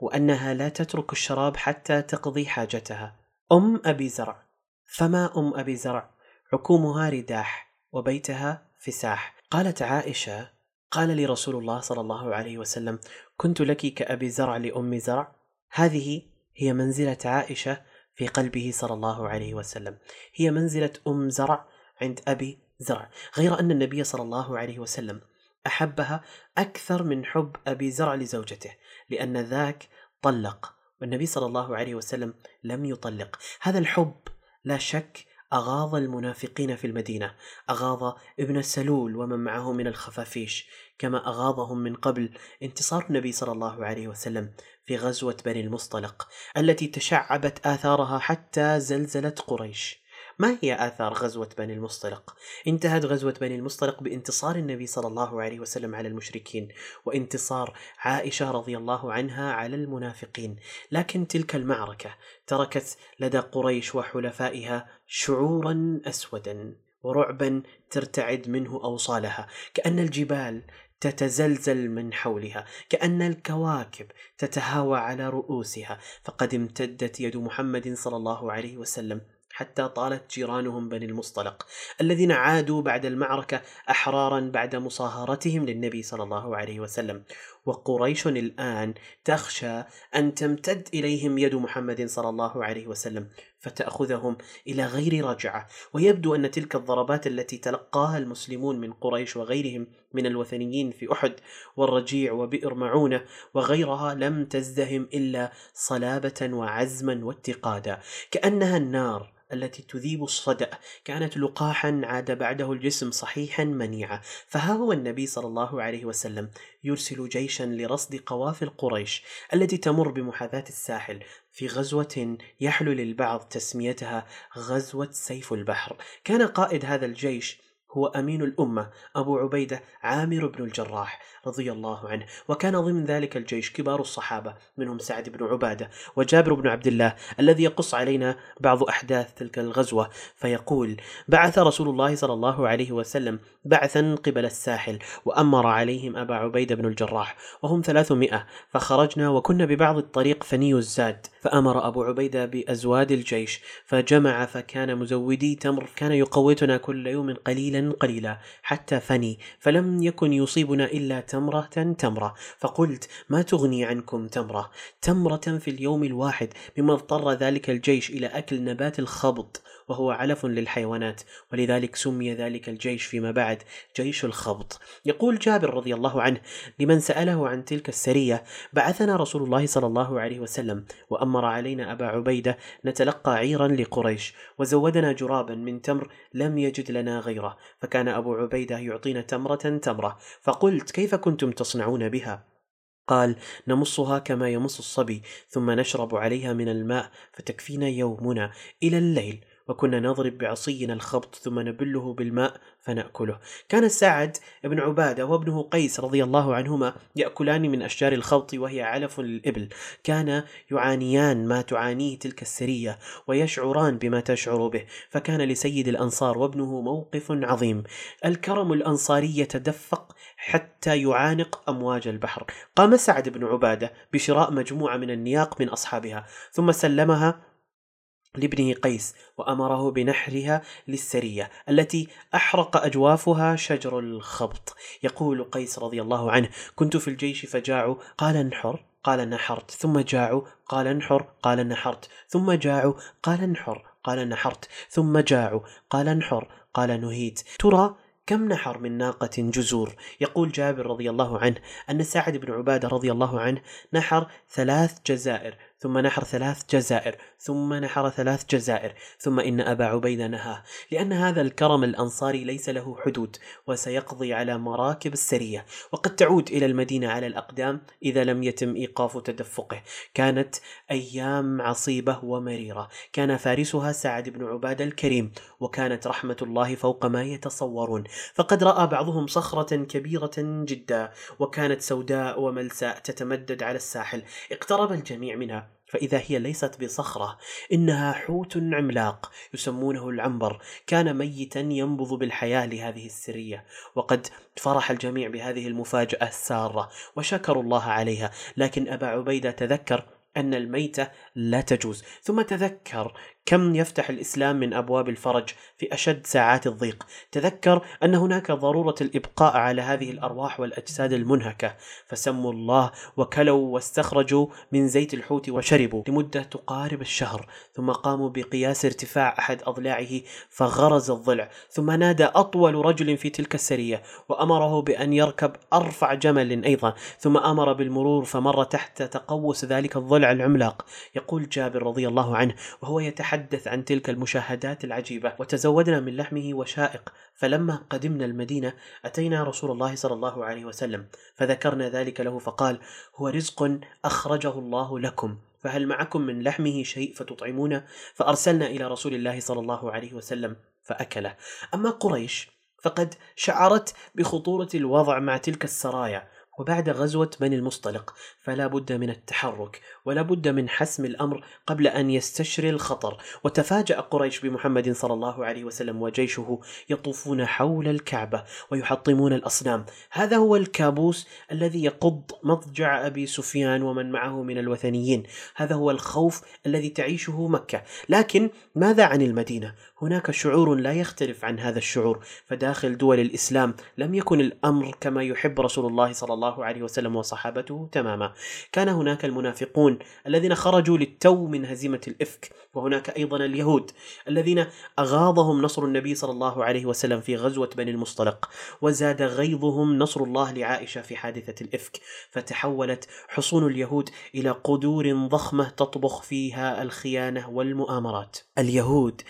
وأنها لا تترك الشراب حتى تقضي حاجتها. أم أبي زرع. فما أم أبي زرع؟ حكومها رداح وبيتها فساح. قالت عائشة قال لي رسول الله صلى الله عليه وسلم كنت لك كأبي زرع لأم زرع. هذه هي منزلة عائشة في قلبه صلى الله عليه وسلم. هي منزلة أم زرع عند أبي زرع. غير أن النبي صلى الله عليه وسلم أحبها أكثر من حب أبي زرع لزوجته لأن ذاك طلق. والنبي صلى الله عليه وسلم لم يطلق. هذا الحب لا شك أغاظ المنافقين في المدينة أغاظ ابن سلول ومن معه من الخفافيش كما أغاظهم من قبل انتصار النبي صلى الله عليه وسلم في غزوة بني المصطلق التي تشعبت آثارها حتى زلزلت قريش. ما هي آثار غزوة بني المصطلق؟ انتهت غزوة بني المصطلق بانتصار النبي صلى الله عليه وسلم على المشركين وانتصار عائشة رضي الله عنها على المنافقين. لكن تلك المعركة تركت لدى قريش وحلفائها شعورا أسودا ورعبا ترتعد منه أوصالها. كأن الجبال تتزلزل من حولها كأن الكواكب تتهاوى على رؤوسها. فقد امتدت يد محمد صلى الله عليه وسلم حتى طالت جيرانهم بني المصطلق الذين عادوا بعد المعركة أحرارا بعد مصاهرتهم للنبي صلى الله عليه وسلم. وقريش الآن تخشى أن تمتد إليهم يد محمد صلى الله عليه وسلم. فتأخذهم إلى غير رجعة ويبدو أن تلك الضربات التي تلقاها المسلمون من قريش وغيرهم من الوثنيين في أحد والرجيع وبئر معونة وغيرها لم تزدهم إلا صلابة وعزما واتقادا. كأنها النار التي تذيب الصدأ. كانت لقاحا عاد بعده الجسم صحيحا منيعا. فها هو النبي صلى الله عليه وسلم يرسل جيشا لرصد قوافل قريش التي تمر بمحاذاة الساحل. في غزوة يحلو للبعض تسميتها غزوة سيف البحر. كان قائد هذا الجيش هو أمين الأمة أبو عبيدة عامر بن الجراح رضي الله عنه. وكان ضمن ذلك الجيش كبار الصحابة منهم سعد بن عبادة وجابر بن عبد الله الذي يقص علينا بعض أحداث تلك الغزوة. فيقول بعث رسول الله صلى الله عليه وسلم بعثا قبل الساحل وأمر عليهم أبا عبيدة بن الجراح وهم ثلاثمائة. فخرجنا وكنا ببعض الطريق فني الزاد. فأمر أبو عبيدة بأزواد الجيش فجمع فكان مزودي تمر كان يقوتنا كل يوم قليلا قليلا حتى فني فلم يكن يصيبنا إلا تمرة تمرة. فقلت ما تغني عنكم تمرة؟ تمرة في اليوم الواحد مما اضطر ذلك الجيش إلى أكل نبات الخبط. وهو علف للحيوانات ولذلك سمي ذلك الجيش فيما بعد جيش الخبط. يقول جابر رضي الله عنه لمن سأله عن تلك السرية بعثنا رسول الله صلى الله عليه وسلم وأمر علينا أبا عبيدة نتلقى عيرا لقريش وزودنا جرابا من تمر لم يجد لنا غيره فكان أبو عبيدة يعطينا تمرة تمرة فقلت كيف كنتم تصنعون بها؟ قال نمصها كما يمص الصبي ثم نشرب عليها من الماء فتكفينا يومنا إلى الليل. وكنا نضرب بعصينا الخبط ثم نبله بالماء فنأكله. كان سعد بن عبادة وابنه قيس رضي الله عنهما يأكلان من أشجار الخبط وهي علف للإبل كان يعانيان ما تعانيه تلك السرية ويشعران بما تشعر به. فكان لسيد الأنصار وابنه موقف عظيم. الكرم الأنصاري يتدفق حتى يعانق أمواج البحر. قام سعد بن عبادة بشراء مجموعة من النياق من أصحابها. ثم سلمها لابنه قيس وأمره بنحرها للسرية التي أحرق أجوافها شجر الخبط. يقول قيس رضي الله عنه كنت في الجيش فجاعوا قال انحر قال نحرت ثم جاعوا. قال انحر قال نحرت ثم جاعوا. قال انحر قال نحرت ثم جاعوا. قال انحر قال نهيت ترى كم نحر من ناقة جزور يقول جابر رضي الله عنه أن سعد بن عبادة رضي الله عنه نحر ثلاث جزائر ثم نحر ثلاث جزائر. ثم نحر ثلاث جزائر ثم إن أبا عبيدة نهاه لأن هذا الكرم الأنصاري ليس له حدود وسيقضي على مراكب السرية. وقد تعود إلى المدينة على الأقدام إذا لم يتم إيقاف تدفقه. كانت أيام عصيبة ومريرة. كان فارسها سعد بن عبادة الكريم وكانت رحمة الله فوق ما يتصورون. فقد رأى بعضهم صخرة كبيرة جدا وكانت سوداء وملساء تتمدد على الساحل. اقترب الجميع منها. فإذا هي ليست بصخرة إنها حوت عملاق يسمونه العنبر. كان ميتا ينبض بالحياة لهذه السرية وقد فرح الجميع بهذه المفاجأة السارة وشكروا الله عليها. لكن أبا عبيدة تذكر أن الميتة لا تجوز. ثم تذكر كم يفتح الإسلام من أبواب الفرج في أشد ساعات الضيق؟ تذكر أن هناك ضرورة الإبقاء على هذه الأرواح والأجساد المنهكة. فسموا الله وكلوا واستخرجوا من زيت الحوت وشربوا لمدة تقارب الشهر ثم قاموا بقياس ارتفاع أحد أضلاعه فغرز الضلع ثم نادى أطول رجل في تلك السرية وأمره بأن يركب أرفع جمل أيضا ثم أمر بالمرور فمر تحت تقوس ذلك الضلع العملاق. يقول جابر رضي الله عنه وهو يتحدث عن تلك المشاهدات العجيبة. وتزودنا من لحمه وشائق. فلما قدمنا المدينة أتينا رسول الله صلى الله عليه وسلم فذكرنا ذلك له فقال هو رزق أخرجه الله لكم. فهل معكم من لحمه شيء فتطعمونه؟ فأرسلنا إلى رسول الله صلى الله عليه وسلم فأكله. أما قريش فقد شعرت بخطورة الوضع مع تلك السرايا. وبعد غزوة بني المصطلق فلا بد من التحرك ولا بد من حسم الأمر قبل أن يستشري الخطر. وتفاجأ قريش بمحمد صلى الله عليه وسلم وجيشه يطوفون حول الكعبة ويحطمون الأصنام. هذا هو الكابوس الذي يقض مضجع أبي سفيان ومن معه من الوثنيين. هذا هو الخوف الذي تعيشه مكة. لكن ماذا عن المدينة؟ هناك شعور لا يختلف عن هذا الشعور فداخل دول الإسلام لم يكن الأمر كما يحب رسول الله صلى الله عليه وسلم وصحابته تماما. كان هناك المنافقون الذين خرجوا للتو من هزيمة الإفك وهناك أيضا اليهود الذين أغاضهم نصر النبي صلى الله عليه وسلم في غزوة بني المصطلق وزاد غيظهم نصر الله لعائشة في حادثة الإفك. فتحولت حصون اليهود إلى قدور ضخمة تطبخ فيها الخيانة والمؤامرات. اليهود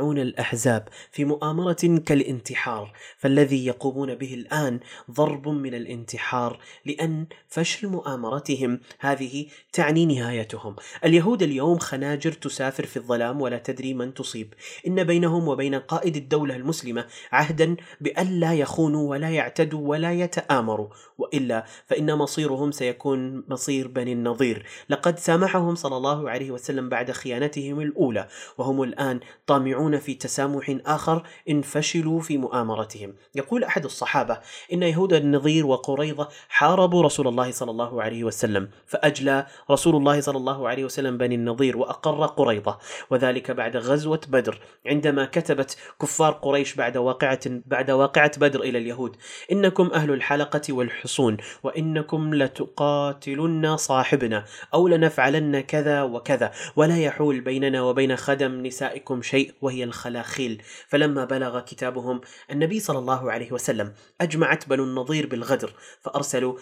يجمعون الأحزاب في مؤامرة كالانتحار فالذي يقومون به الآن ضرب من الانتحار لأن فشل مؤامرتهم. هذه تعني نهايتهم. اليهود اليوم خناجر تسافر في الظلام ولا تدري من تصيب. إن بينهم وبين قائد الدولة المسلمة عهدا بألا يخونوا ولا يعتدوا ولا يتآمروا. وإلا فإن مصيرهم سيكون مصير بني النظير. لقد سامحهم صلى الله عليه وسلم بعد خيانتهم الأولى وهم الآن طامعون في تسامح آخر إن فشلوا في مؤامرتهم. يقول أحد الصحابة إن يهود النظير وقريظة حاربوا رسول الله صلى الله عليه وسلم فأجلى رسول الله صلى الله عليه وسلم بني النظير وأقر قريظة. وذلك بعد غزوة بدر عندما كتبت كفار قريش بعد واقعة بعد واقعة بدر إلى اليهود إنكم أهل الحلقة والحصون وإنكم لتقاتلن صاحبنا أو لنفعلن كذا وكذا ولا يحول بيننا وبين خدم نسائكم شيء وهي الخلاخيل. فلما بلغ كتابهم النبي صلى الله عليه وسلم أجمعت بنو النضير بالغدر فأرسلوا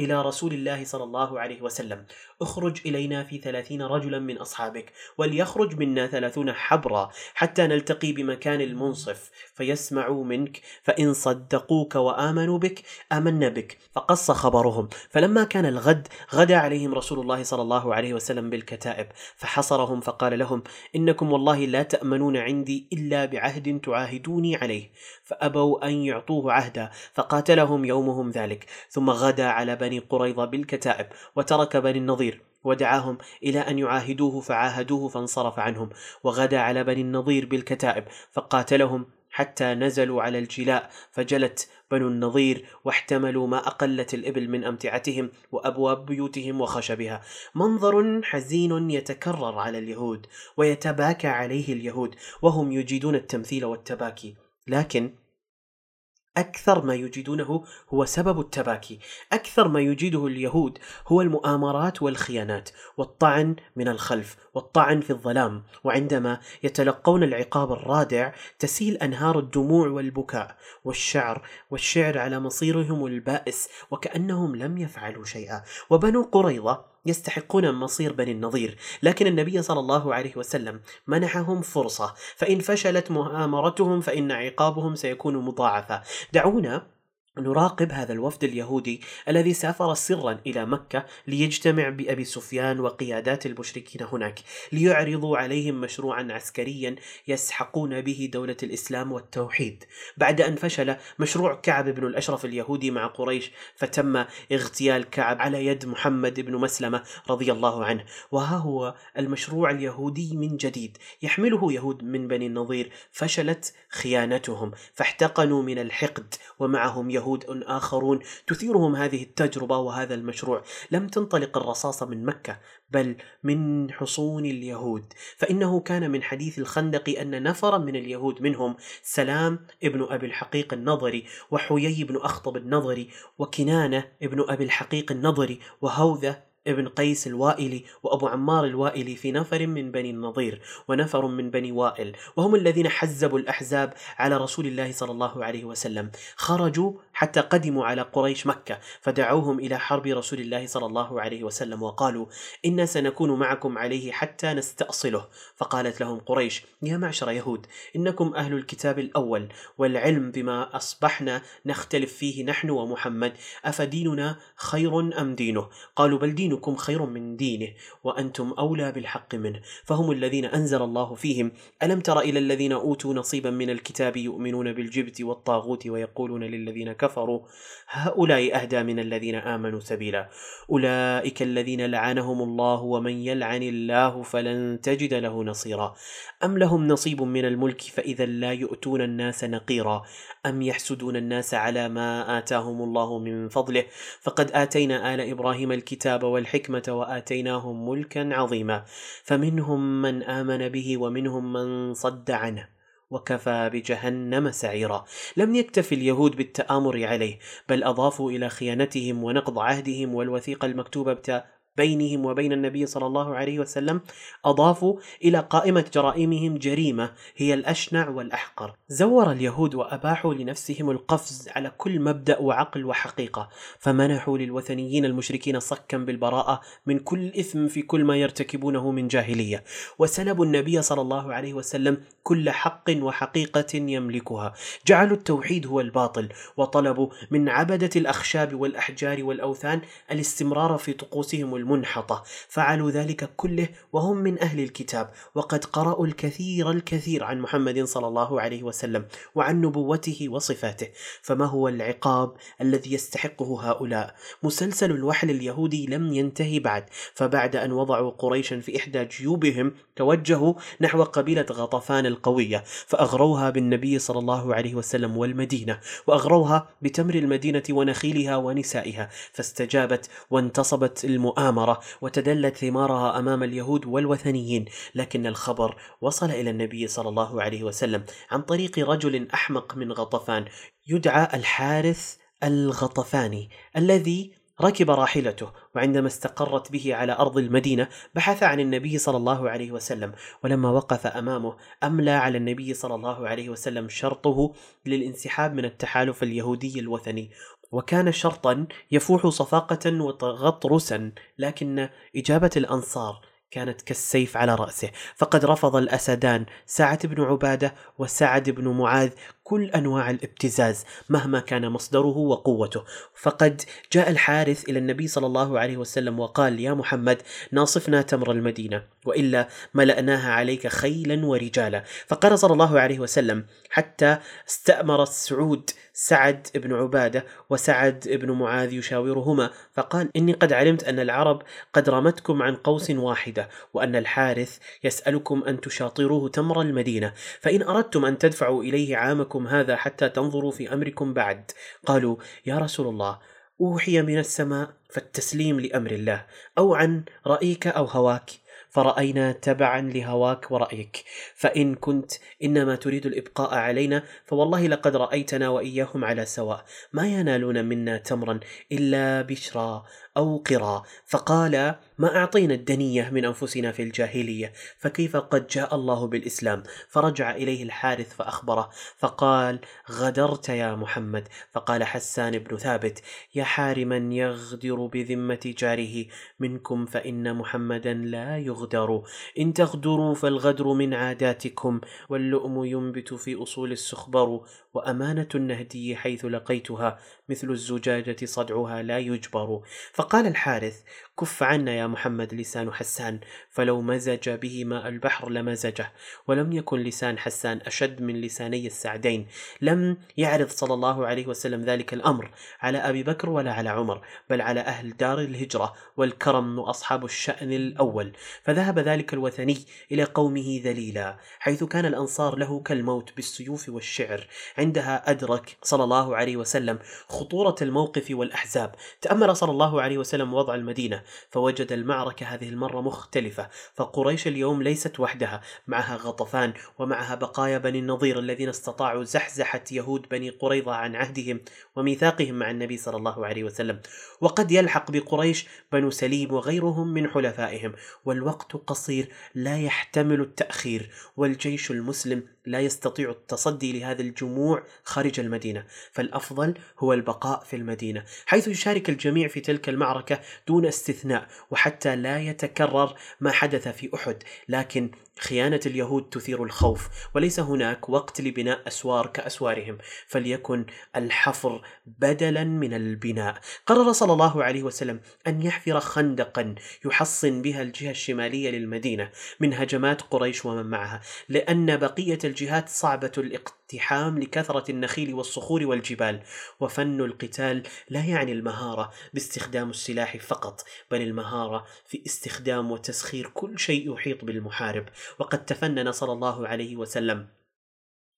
إلى رسول الله صلى الله عليه وسلم اخرج إلينا في ثلاثين رجلا من أصحابك وليخرج منا ثلاثون حبرا حتى نلتقي بمكان المنصف فيسمعوا منك فإن صدقوك وآمنوا بك آمنا بك. فقص خبرهم. فلما كان الغد غدا عليهم رسول الله صلى الله عليه وسلم بالكتائب فحصرهم فقال لهم إنكم والله لا تأمنون عندي إلا بعهد تعاهدوني عليه فأبوا أن يعطوه عهدا فقاتلهم يومهم ذلك ثم غدا على بني قريظة بالكتائب وترك بني النظير ودعاهم إلى أن يعاهدوه فعاهدوه فانصرف عنهم وغدا على بني النظير بالكتائب فقاتلهم حتى نزلوا على الجلاء فجلت بنو النظير واحتملوا ما أقلت الإبل من أمتعتهم وأبواب بيوتهم وخشبها. منظر حزين يتكرر على اليهود ويتباكى عليه اليهود وهم يجيدون التمثيل والتباكي. لكن أكثر ما يجيدونه هو سبب التباكي، أكثر ما يجيده اليهود هو المؤامرات والخيانات، والطعن من الخلف، والطعن في الظلام، وعندما يتلقون العقاب الرادع تسيل أنهار الدموع والبكاء، والشعر، والشعر على مصيرهم البائس، وكأنهم لم يفعلوا شيئا، وبنو قريظة يستحقون مصير بني النظير. لكن النبي صلى الله عليه وسلم منحهم فرصة. فإن فشلت مؤامرتهم فإن عقابهم سيكون مضاعفا دعونا نراقب هذا الوفد اليهودي الذي سافر سرا إلى مكة ليجتمع بأبي سفيان وقيادات المشركين هناك ليعرضوا عليهم مشروعا عسكريا يسحقون به دولة الإسلام والتوحيد. بعد أن فشل مشروع كعب بن الأشرف اليهودي مع قريش فتم اغتيال كعب على يد محمد بن مسلمة رضي الله عنه. وها هو المشروع اليهودي من جديد يحمله يهود من بني النظير فشلت خيانتهم فاحتقنوا من الحقد ومعهم يهود يهود آخرون تثيرهم هذه التجربة وهذا المشروع. لم تنطلق الرصاصة من مكة بل من حصون اليهود. فإنه كان من حديث الخندق أن نفرا من اليهود منهم سلام ابن أبي الحقيق النظري وحيي بن أخطب النظري وكنانة ابن أبي الحقيق النظري وهوذة ابن قيس الوائلي وأبو عمار الوائلي في نفر من بني النضير ونفر من بني وائل. وهم الذين حزبوا الأحزاب على رسول الله صلى الله عليه وسلم. خرجوا حتى قدموا على قريش مكة فدعوهم إلى حرب رسول الله صلى الله عليه وسلم وقالوا إنا سنكون معكم عليه حتى نستأصله. فقالت لهم قريش يا معشر يهود إنكم أهل الكتاب الأول والعلم بما أصبحنا نختلف فيه نحن ومحمد أفديننا خير أم دينه؟ قالوا بل دينكم خير من دينه وأنتم أولى بالحق منه. فهم الذين أنزل الله فيهم ألم تر إلى الذين أوتوا نصيبا من الكتاب يؤمنون بالجبت والطاغوت ويقولون للذين كفروا هؤلاء أهدى من الذين آمنوا سبيلا. أولئك الذين لعنهم الله ومن يلعن الله فلن تجد له نصيرا. أم لهم نصيب من الملك فإذا لا يؤتون الناس نقيرا؟ أم يحسدون الناس على ما آتاهم الله من فضله؟ فقد آتينا آل إبراهيم الكتاب والحكمة وآتيناهم ملكا عظيما. فمنهم من آمن به ومنهم من صد عنه. وكفى بجهنم سعيرا. لم يكتف اليهود بالتآمر عليه بل أضافوا إلى خيانتهم ونقض عهدهم والوثيقة المكتوبة بينهم وبين النبي صلى الله عليه وسلم اضافوا إلى قائمة جرائمهم جريمة هي الأشنع والأحقر. زور اليهود وأباحوا لنفسهم القفز على كل مبدأ وعقل وحقيقة، فمنحوا للوثنيين المشركين صكا بالبراءة من كل إثم في كل ما يرتكبونه من جاهلية، وسلبوا النبي صلى الله عليه وسلم كل حق وحقيقة يملكها، جعلوا التوحيد هو الباطل، وطلبوا من عبدة الأخشاب والأحجار والأوثان الاستمرار في طقوسهم المنحطة فعلوا ذلك كله وهم من أهل الكتاب وقد قرأوا الكثير الكثير عن محمد صلى الله عليه وسلم وعن نبوته وصفاته. فما هو العقاب الذي يستحقه هؤلاء؟ مسلسل الوحل اليهودي لم ينتهي بعد فبعد أن وضعوا قريشا في إحدى جيوبهم توجهوا نحو قبيلة غطفان القوية فأغروها بالنبي صلى الله عليه وسلم والمدينة وأغروها بتمر المدينة ونخيلها ونسائها فاستجابت وانتصبت المؤامرة المؤامرة وتدلت ثمارها أمام اليهود والوثنيين لكن الخبر وصل إلى النبي صلى الله عليه وسلم عن طريق رجل أحمق من غطفان يدعى الحارث الغطفاني الذي ركب راحلته وعندما استقرت به على أرض المدينة بحث عن النبي صلى الله عليه وسلم ولما وقف أمامه أملى على النبي صلى الله عليه وسلم شرطه للانسحاب من التحالف اليهودي الوثني. وكان شرطا يفوح صفاقة وتغطرسا لكن إجابة الأنصار كانت كالسيف على رأسه. فقد رفض الأسدان سعد بن عبادة وسعد بن معاذ كل أنواع الابتزاز مهما كان مصدره وقوته. فقد جاء الحارث إلى النبي صلى الله عليه وسلم وقال يا محمد ناصفنا تمر المدينة وإلا ملأناها عليك خيلا ورجالا. فقال صلى الله عليه وسلم حتى استأمر السعود سعد بن عبادة وسعد بن معاذ يشاورهما. فقال إني قد علمت أن العرب قد رمتكم عن قوس واحدة وأن الحارث يسألكم أن تشاطروه تمر المدينة. فإن أردتم أن تدفعوا إليه عامكم لكم هذا حتى تنظروا في أمركم بعد. قالوا يا رسول الله أوحي من السماء فالتسليم لأمر الله أو عن رأيك أو هواك فرأينا تبعا لهواك ورأيك. فإن كنت إنما تريد الإبقاء علينا فوالله لقد رأيتنا وإياهم على سواء. ما ينالون منا تمرا إلا بشرى أو قرى فقال ما أعطينا الدنية من أنفسنا في الجاهلية فكيف قد جاء الله بالإسلام؟ فرجع إليه الحارث فأخبره فقال غدرت يا محمد. فقال حسان بن ثابت يا حارما يغدر بذمة جاره منكم فإن محمدا لا يغدر. إن تغدروا فالغدر من عاداتكم واللؤم ينبت في أصول السخبر وأمانة النهدي حيث لقيتها مثل الزجاجة صدعها لا يجبر. فقال الحارث كف عنا يا محمد لسان حسان فلو مزج به ماء البحر لمزجه ولم يكن لسان حسان أشد من لساني السعدين. لم يعرض صلى الله عليه وسلم ذلك الأمر على أبي بكر ولا على عمر بل على أهل دار الهجرة والكرم وأصحاب الشأن الأول. فذهب ذلك الوثني إلى قومه ذليلا حيث كان الأنصار له كالموت بالسيوف والشعر. عندها أدرك صلى الله عليه وسلم خطورة الموقف والأحزاب. تأمل صلى الله عليه وسلم وضع المدينة فوجد المعركة هذه المرة مختلفة فقريش اليوم ليست وحدها معها غطفان ومعها بقايا بني النضير الذين استطاعوا زحزحة يهود بني قريظة عن عهدهم وميثاقهم مع النبي صلى الله عليه وسلم. وقد يلحق بقريش بنو سليم وغيرهم من حلفائهم والوقت قصير لا يحتمل التأخير والجيش المسلم لا يستطيع التصدي لهذا الجموع خارج المدينة فالأفضل هو البقاء في المدينة حيث يشارك الجميع في تلك المعركة دون استثناء وحتى لا يتكرر ما حدث في أحد لكن خيانة اليهود تثير الخوف وليس هناك وقت لبناء أسوار كأسوارهم فليكن الحفر بدلا من البناء. قرر صلى الله عليه وسلم أن يحفر خندقا يحصن بها الجهة الشمالية للمدينة من هجمات قريش ومن معها لأن بقية الجهات صعبة الاقتحام لكثرة النخيل والصخور والجبال وفن القتال لا يعني المهارة باستخدام السلاح فقط بل المهارة في استخدام وتسخير كل شيء يحيط بالمحارب. وقد تفنن صلى الله عليه وسلم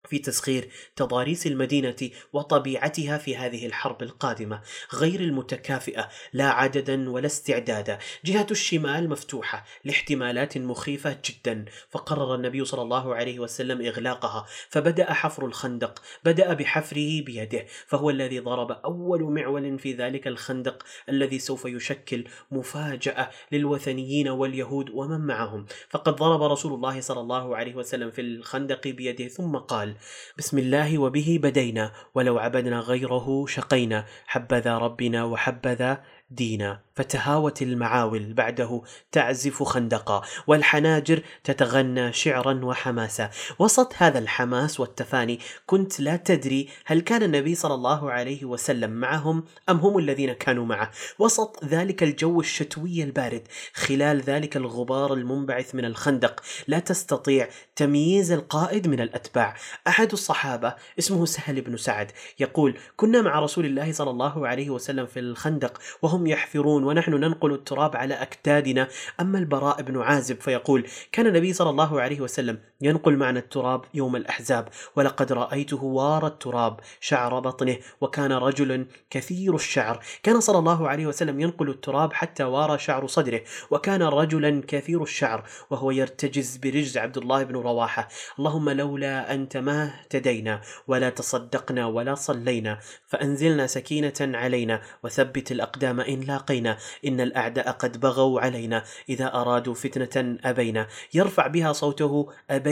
في تسخير تضاريس المدينة وطبيعتها في هذه الحرب القادمة. غير المتكافئة لا عددا ولا استعدادا. جهة الشمال مفتوحة لاحتمالات مخيفة جدا فقرر النبي صلى الله عليه وسلم إغلاقها. فبدأ حفر الخندق بدأ بحفره بيده فهو الذي ضرب أول معول في ذلك الخندق الذي سوف يشكل مفاجأة للوثنيين واليهود ومن معهم. فقد ضرب رسول الله صلى الله عليه وسلم في الخندق بيده ثم قال بسم الله وبه بدينا ولو عبدنا غيره شقينا حبذا ربنا وحبذا دينا. فتهاوت المعاول بعده تعزف خندقا والحناجر تتغنى شعرا وحماسا. وسط هذا الحماس والتفاني كنت لا تدري هل كان النبي صلى الله عليه وسلم معهم أم هم الذين كانوا معه. وسط ذلك الجو الشتوي البارد خلال ذلك الغبار المنبعث من الخندق لا تستطيع تمييز القائد من الأتباع. أحد الصحابة اسمه سهل بن سعد يقول كنا مع رسول الله صلى الله عليه وسلم في الخندق وهم يحفرون ونحن ننقل التراب على أكتادنا. أما البراء بن عازب فيقول كان النبي صلى الله عليه وسلم ينقل معنا التراب يوم الأحزاب. ولقد رأيته وار التراب شعر بطنه وكان رجلا كثير الشعر. كان صلى الله عليه وسلم ينقل التراب حتى وار شعر صدره وكان رجلا كثير الشعر وهو يرتجز برجز عبد الله بن رواحة. اللهم لولا أنت ما اهتدينا ولا تصدقنا ولا صلينا فأنزلنا سكينة علينا وثبت الأقدام إن لاقينا. إن الأعداء قد بغوا علينا إذا أرادوا فتنة أبينا. يرفع بها صوته أبينا.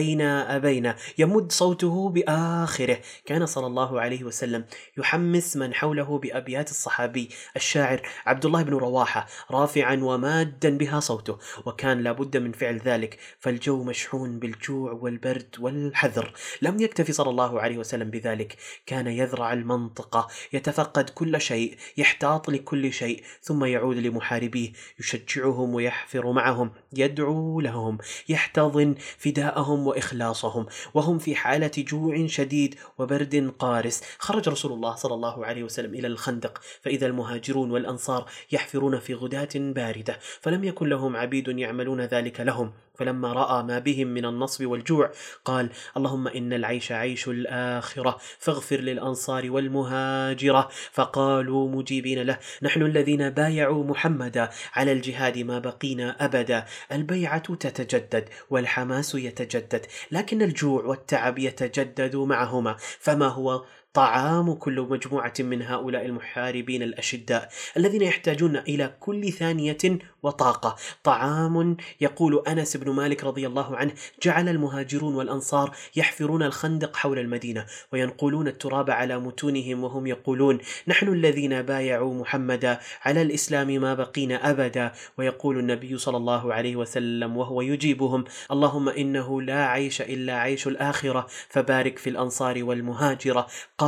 أبينا. يمد صوته بآخره. كان صلى الله عليه وسلم يحمس من حوله بأبيات الصحابي. الشاعر عبد الله بن رواحة رافعا ومادا بها صوته. وكان لابد من فعل ذلك. فالجو مشحون بالجوع والبرد والحذر. لم يكتفي صلى الله عليه وسلم بذلك. كان يذرع المنطقة. يتفقد كل شيء. يحتاط لكل شيء. ثم يعود لمحاربيه. يشجعهم ويحفر معهم. يدعو لهم. يحتضن فداءهم وإخلاصهم وهم في حالة جوع شديد وبرد قارس. خرج رسول الله صلى الله عليه وسلم إلى الخندق فإذا المهاجرون والأنصار يحفرون في غداة باردة فلم يكن لهم عبيد يعملون ذلك لهم. فلما رأى ما بهم من النصب والجوع قال اللهم إن العيش عيش الآخرة فاغفر للأنصار والمهاجرة. فقالوا مجيبين له نحن الذين بايعوا محمدا على الجهاد ما بقينا أبدا البيعة تتجدد والحماس يتجدد لكن الجوع والتعب يتجدد معهما فما هو طعام كل مجموعة من هؤلاء المحاربين الأشداء الذين يحتاجون إلى كل ثانية وطاقة. طعام يقول أنس بن مالك رضي الله عنه جعل المهاجرون والأنصار يحفرون الخندق حول المدينة وينقلون التراب على متونهم وهم يقولون نحن الذين بايعوا محمدا على الإسلام ما بقينا أبدا. ويقول النبي صلى الله عليه وسلم وهو يجيبهم اللهم إنه لا عيش إلا عيش الآخرة فبارك في الأنصار والمهاجرة. قال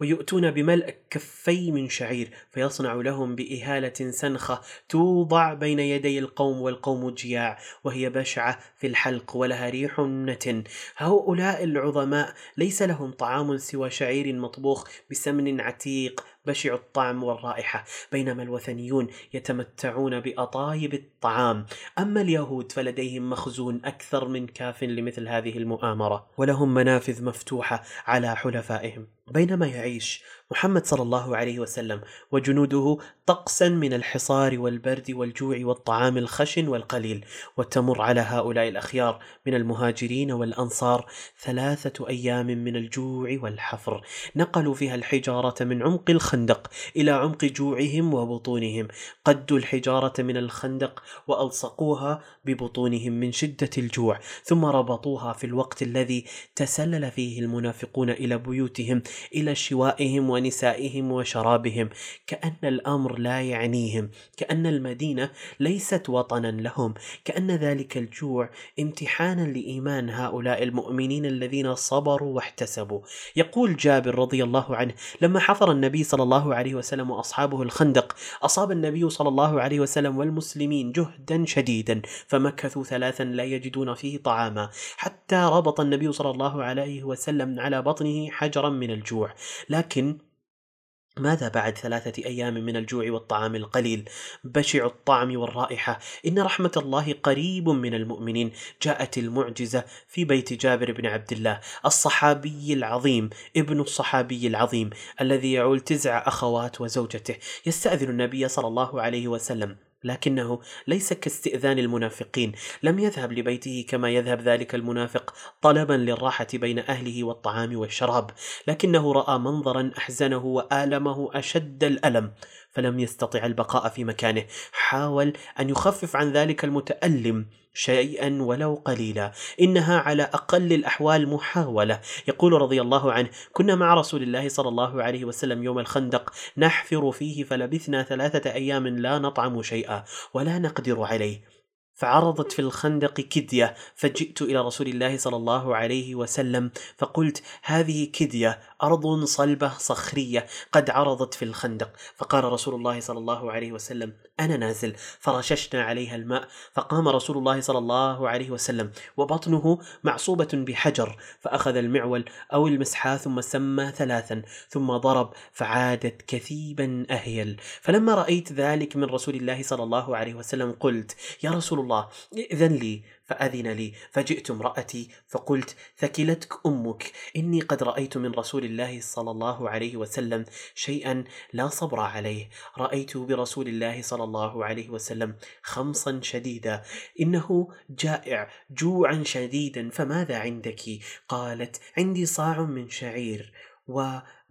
ويؤتون بملء كفي من شعير فيصنع لهم بإهالة سنخة توضع بين يدي القوم والقوم جياع وهي بشعة في الحلق ولها ريح نتن. هؤلاء العظماء ليس لهم طعام سوى شعير مطبوخ بسمن عتيق بشع الطعم والرائحة. بينما الوثنيون يتمتعون بأطايب الطعام. أما اليهود فلديهم مخزون أكثر من كاف لمثل هذه المؤامرة ولهم منافذ مفتوحة على حلفائهم. بينما يعيش محمد صلى الله عليه وسلم وجنوده طقسا من الحصار والبرد والجوع والطعام الخشن والقليل. وتمر على هؤلاء الأخيار من المهاجرين والأنصار ثلاثة أيام من الجوع والحفر. نقلوا فيها الحجارة من عمق الخندق إلى عمق جوعهم وبطونهم. قدوا الحجارة من الخندق وألصقوها ببطونهم من شدة الجوع ثم ربطوها في الوقت الذي تسلل فيه المنافقون إلى بيوتهم. إلى شوائهم ونسائهم وشرابهم كأن الأمر لا يعنيهم كأن المدينة ليست وطنا لهم كأن ذلك الجوع امتحانا لإيمان هؤلاء المؤمنين الذين صبروا واحتسبوا. يقول جابر رضي الله عنه لما حفر النبي صلى الله عليه وسلم وأصحابه الخندق أصاب النبي صلى الله عليه وسلم والمسلمين جهدا شديدا فمكثوا ثلاثا لا يجدون فيه طعاما. حتى ربط النبي صلى الله عليه وسلم على بطنه حجرا من الجوع. لكن ماذا بعد ثلاثة أيام من الجوع والطعام القليل؟ بشع الطعم والرائحة. إن رحمة الله قريب من المؤمنين. جاءت المعجزة في بيت جابر بن عبد الله. الصحابي العظيم ابن الصحابي العظيم الذي يعول تسع أخوات وزوجته. يستأذن النبي صلى الله عليه وسلم. لكنه ليس كاستئذان المنافقين. لم يذهب لبيته كما يذهب ذلك المنافق طلبا للراحة بين أهله والطعام والشراب لكنه رأى منظرا أحزنه وآلمه أشد الألم. فلم يستطع البقاء في مكانه. حاول أن يخفف عن ذلك المتألم شيئا ولو قليلا. إنها على أقل الأحوال محاولة. يقول رضي الله عنه كنا مع رسول الله صلى الله عليه وسلم يوم الخندق. نحفر فيه فلبثنا ثلاثة أيام لا نطعم شيئا ولا نقدر عليه. فعرضت في الخندق كدية فجئت إلى رسول الله صلى الله عليه وسلم فقلت هذه كدية أرض صلبة صخرية قد عرضت في الخندق. فقال رسول الله صلى الله عليه وسلم أنا نازل. فرششنا عليها الماء فقام رسول الله صلى الله عليه وسلم وبطنه معصوبة بحجر فأخذ المعول أو المسحاه ثم سمى ثلاثا ثم ضرب فعادت كثيبا أهيل. فلما رأيت ذلك من رسول الله صلى الله عليه وسلم قلت يا رسول الله ائذن لي فأذن لي. فجئت امرأتي فقلت ثكلتك أمك. إني قد رأيت من رسول الله صلى الله عليه وسلم شيئا لا صبر عليه. رأيت برسول الله صلى الله عليه وسلم خمصا شديدا. إنه جائع جوعا شديدا. فماذا عندك؟ قالت عندي صاع من شعير.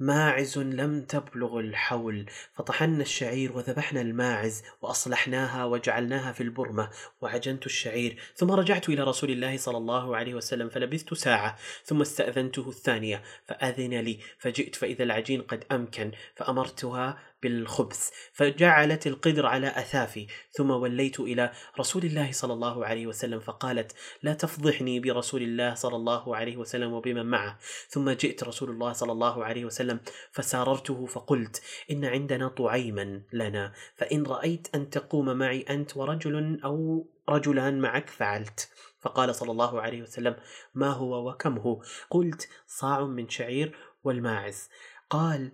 وماعز لم تبلغ الحول. فطحنا الشعير وذبحنا الماعز وأصلحناها وجعلناها في البرمة وعجنت الشعير. ثم رجعت إلى رسول الله صلى الله عليه وسلم فلبثت ساعة ثم استأذنته الثانية فأذن لي. فجئت فإذا العجين قد أمكن فأمرتها بالخبز فجعلت القدر على أثافي. ثم وليت إلى رسول الله صلى الله عليه وسلم فقالت لا تفضحني برسول الله صلى الله عليه وسلم وبمن معه. ثم جئت رسول الله صلى الله عليه وسلم فساررته فقلت إن عندنا طعيما لنا فإن رأيت أن تقوم معي أنت ورجل أو رجلان معك فعلت. فقال صلى الله عليه وسلم ما هو وكم هو؟ قلت صاع من شعير والماعز. قال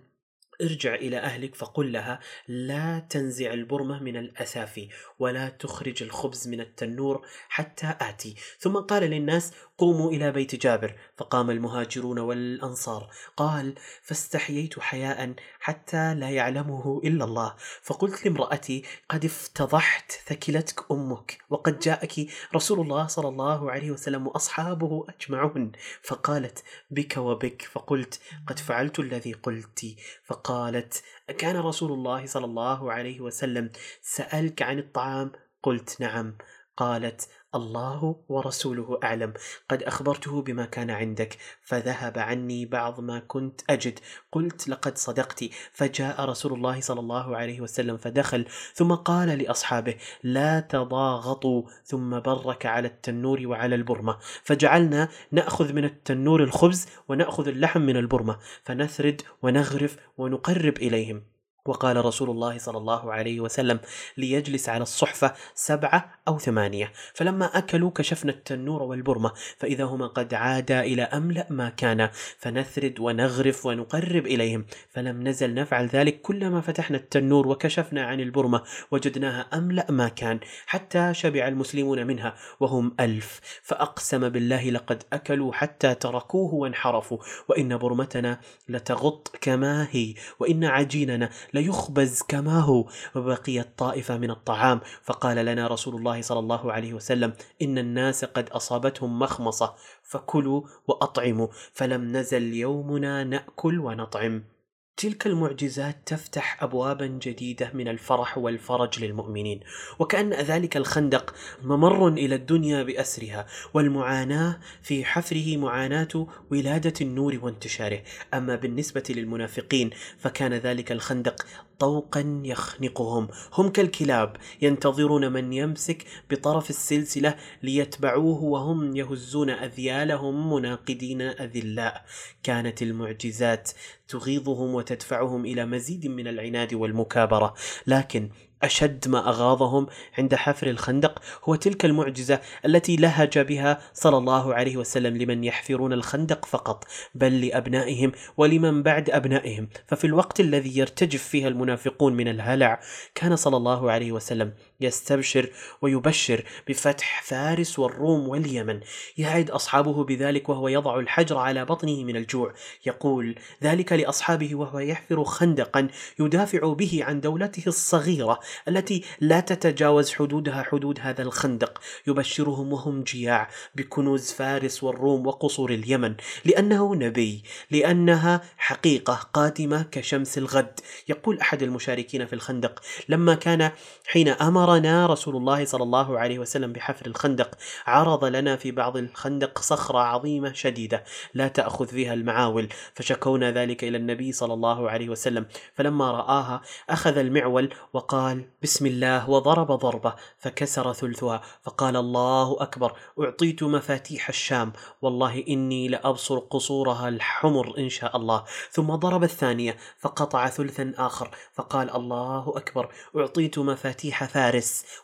ارجع إلى أهلك فقل لها لا تنزع البرمة من الأثافي ولا تخرج الخبز من التنور حتى آتي. ثم قال للناس قوموا إلى بيت جابر. فقام المهاجرون والأنصار. قال فاستحييت حياء حتى لا يعلمه إلا الله. فقلت لامرأتي قد افتضحت ثكلتك أمك وقد جاءك رسول الله صلى الله عليه وسلم وأصحابه أجمعون. فقالت بك وبك. فقلت قد فعلت الذي قلت. فقالت أكان رسول الله صلى الله عليه وسلم سألك عن الطعام؟ قلت نعم. قالت الله ورسوله أعلم. قد أخبرته بما كان عندك فذهب عني بعض ما كنت أجد. قلت لقد صدقت. فجاء رسول الله صلى الله عليه وسلم فدخل ثم قال لأصحابه لا تضاغطوا ثم برك على التنور وعلى البرمة. فجعلنا نأخذ من التنور الخبز ونأخذ اللحم من البرمة فنثرد ونغرف ونقرب إليهم. وقال رسول الله صلى الله عليه وسلم ليجلس على الصحفة سبعة أو ثمانية. فلما أكلوا كشفنا التنور والبرمة فإذا هما قد عادا إلى أملأ ما كان فنثرد ونغرف ونقرب إليهم. فلم نزل نفعل ذلك كلما فتحنا التنور وكشفنا عن البرمة وجدناها أملأ ما كان حتى شبع المسلمون منها وهم ألف. فأقسم بالله لقد أكلوا حتى تركوه وانحرفوا وإن برمتنا لتغط كما هي وإن عجيننا ليخبز كما هو وبقيت طائفة من الطعام. فقال لنا رسول الله صلى الله عليه وسلم إن الناس قد أصابتهم مخمصة فكلوا وأطعموا فلم نزل يومنا نأكل ونطعم. تلك المعجزات تفتح ابوابا جديدة من الفرح والفرج للمؤمنين وكأن ذلك الخندق ممر إلى الدنيا بأسرها والمعاناة في حفره معاناة ولادة النور وانتشاره. أما بالنسبة للمنافقين فكان ذلك الخندق طوقا يخنقهم. هم كالكلاب ينتظرون من يمسك بطرف السلسلة ليتبعوه وهم يهزون أذيالهم مناقدين أذلاء. كانت المعجزات تغيظهم وتدفعهم إلى مزيد من العناد والمكابرة. لكن أشد ما أغاظهم عند حفر الخندق هو تلك المعجزة التي لهج بها صلى الله عليه وسلم لمن يحفرون الخندق فقط بل لأبنائهم ولمن بعد أبنائهم. ففي الوقت الذي يرتجف فيها المنافقون من الهلع كان صلى الله عليه وسلم يستبشر ويبشر بفتح فارس والروم واليمن. يعد أصحابه بذلك وهو يضع الحجر على بطنه من الجوع. يقول ذلك لأصحابه وهو يحفر خندقا يدافع به عن دولته الصغيرة التي لا تتجاوز حدودها حدود هذا الخندق. يبشرهم وهم جياع بكنوز فارس والروم وقصور اليمن. لأنه نبي لأنها حقيقة قادمة كشمس الغد. يقول أحد المشاركين في الخندق لما كان حين أمرنا رسول الله صلى الله عليه وسلم بحفر الخندق. عرض لنا في بعض الخندق صخرة عظيمة شديدة. لا تأخذ فيها المعاول. فشكونا ذلك إلى النبي صلى الله عليه وسلم. فلما رآها أخذ المعول وقال بسم الله وضرب ضربة فكسر ثلثها. فقال الله أكبر. أعطيت مفاتيح الشام. والله إني لأبصر قصورها الحمر إن شاء الله. ثم ضرب الثانية فقطع ثلثا آخر. فقال الله أكبر. أعطيت مفاتيح فارس.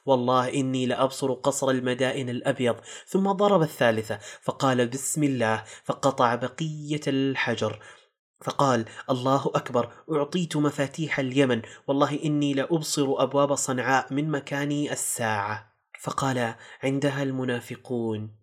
والله إني لأبصر قصر المدائن الأبيض. ثم ضرب الثالثة فقال بسم الله فقطع بقية الحجر. فقال الله أكبر أعطيت مفاتيح اليمن. والله إني لأبصر أبواب صنعاء من مكاني الساعة. فقال عندها المنافقون.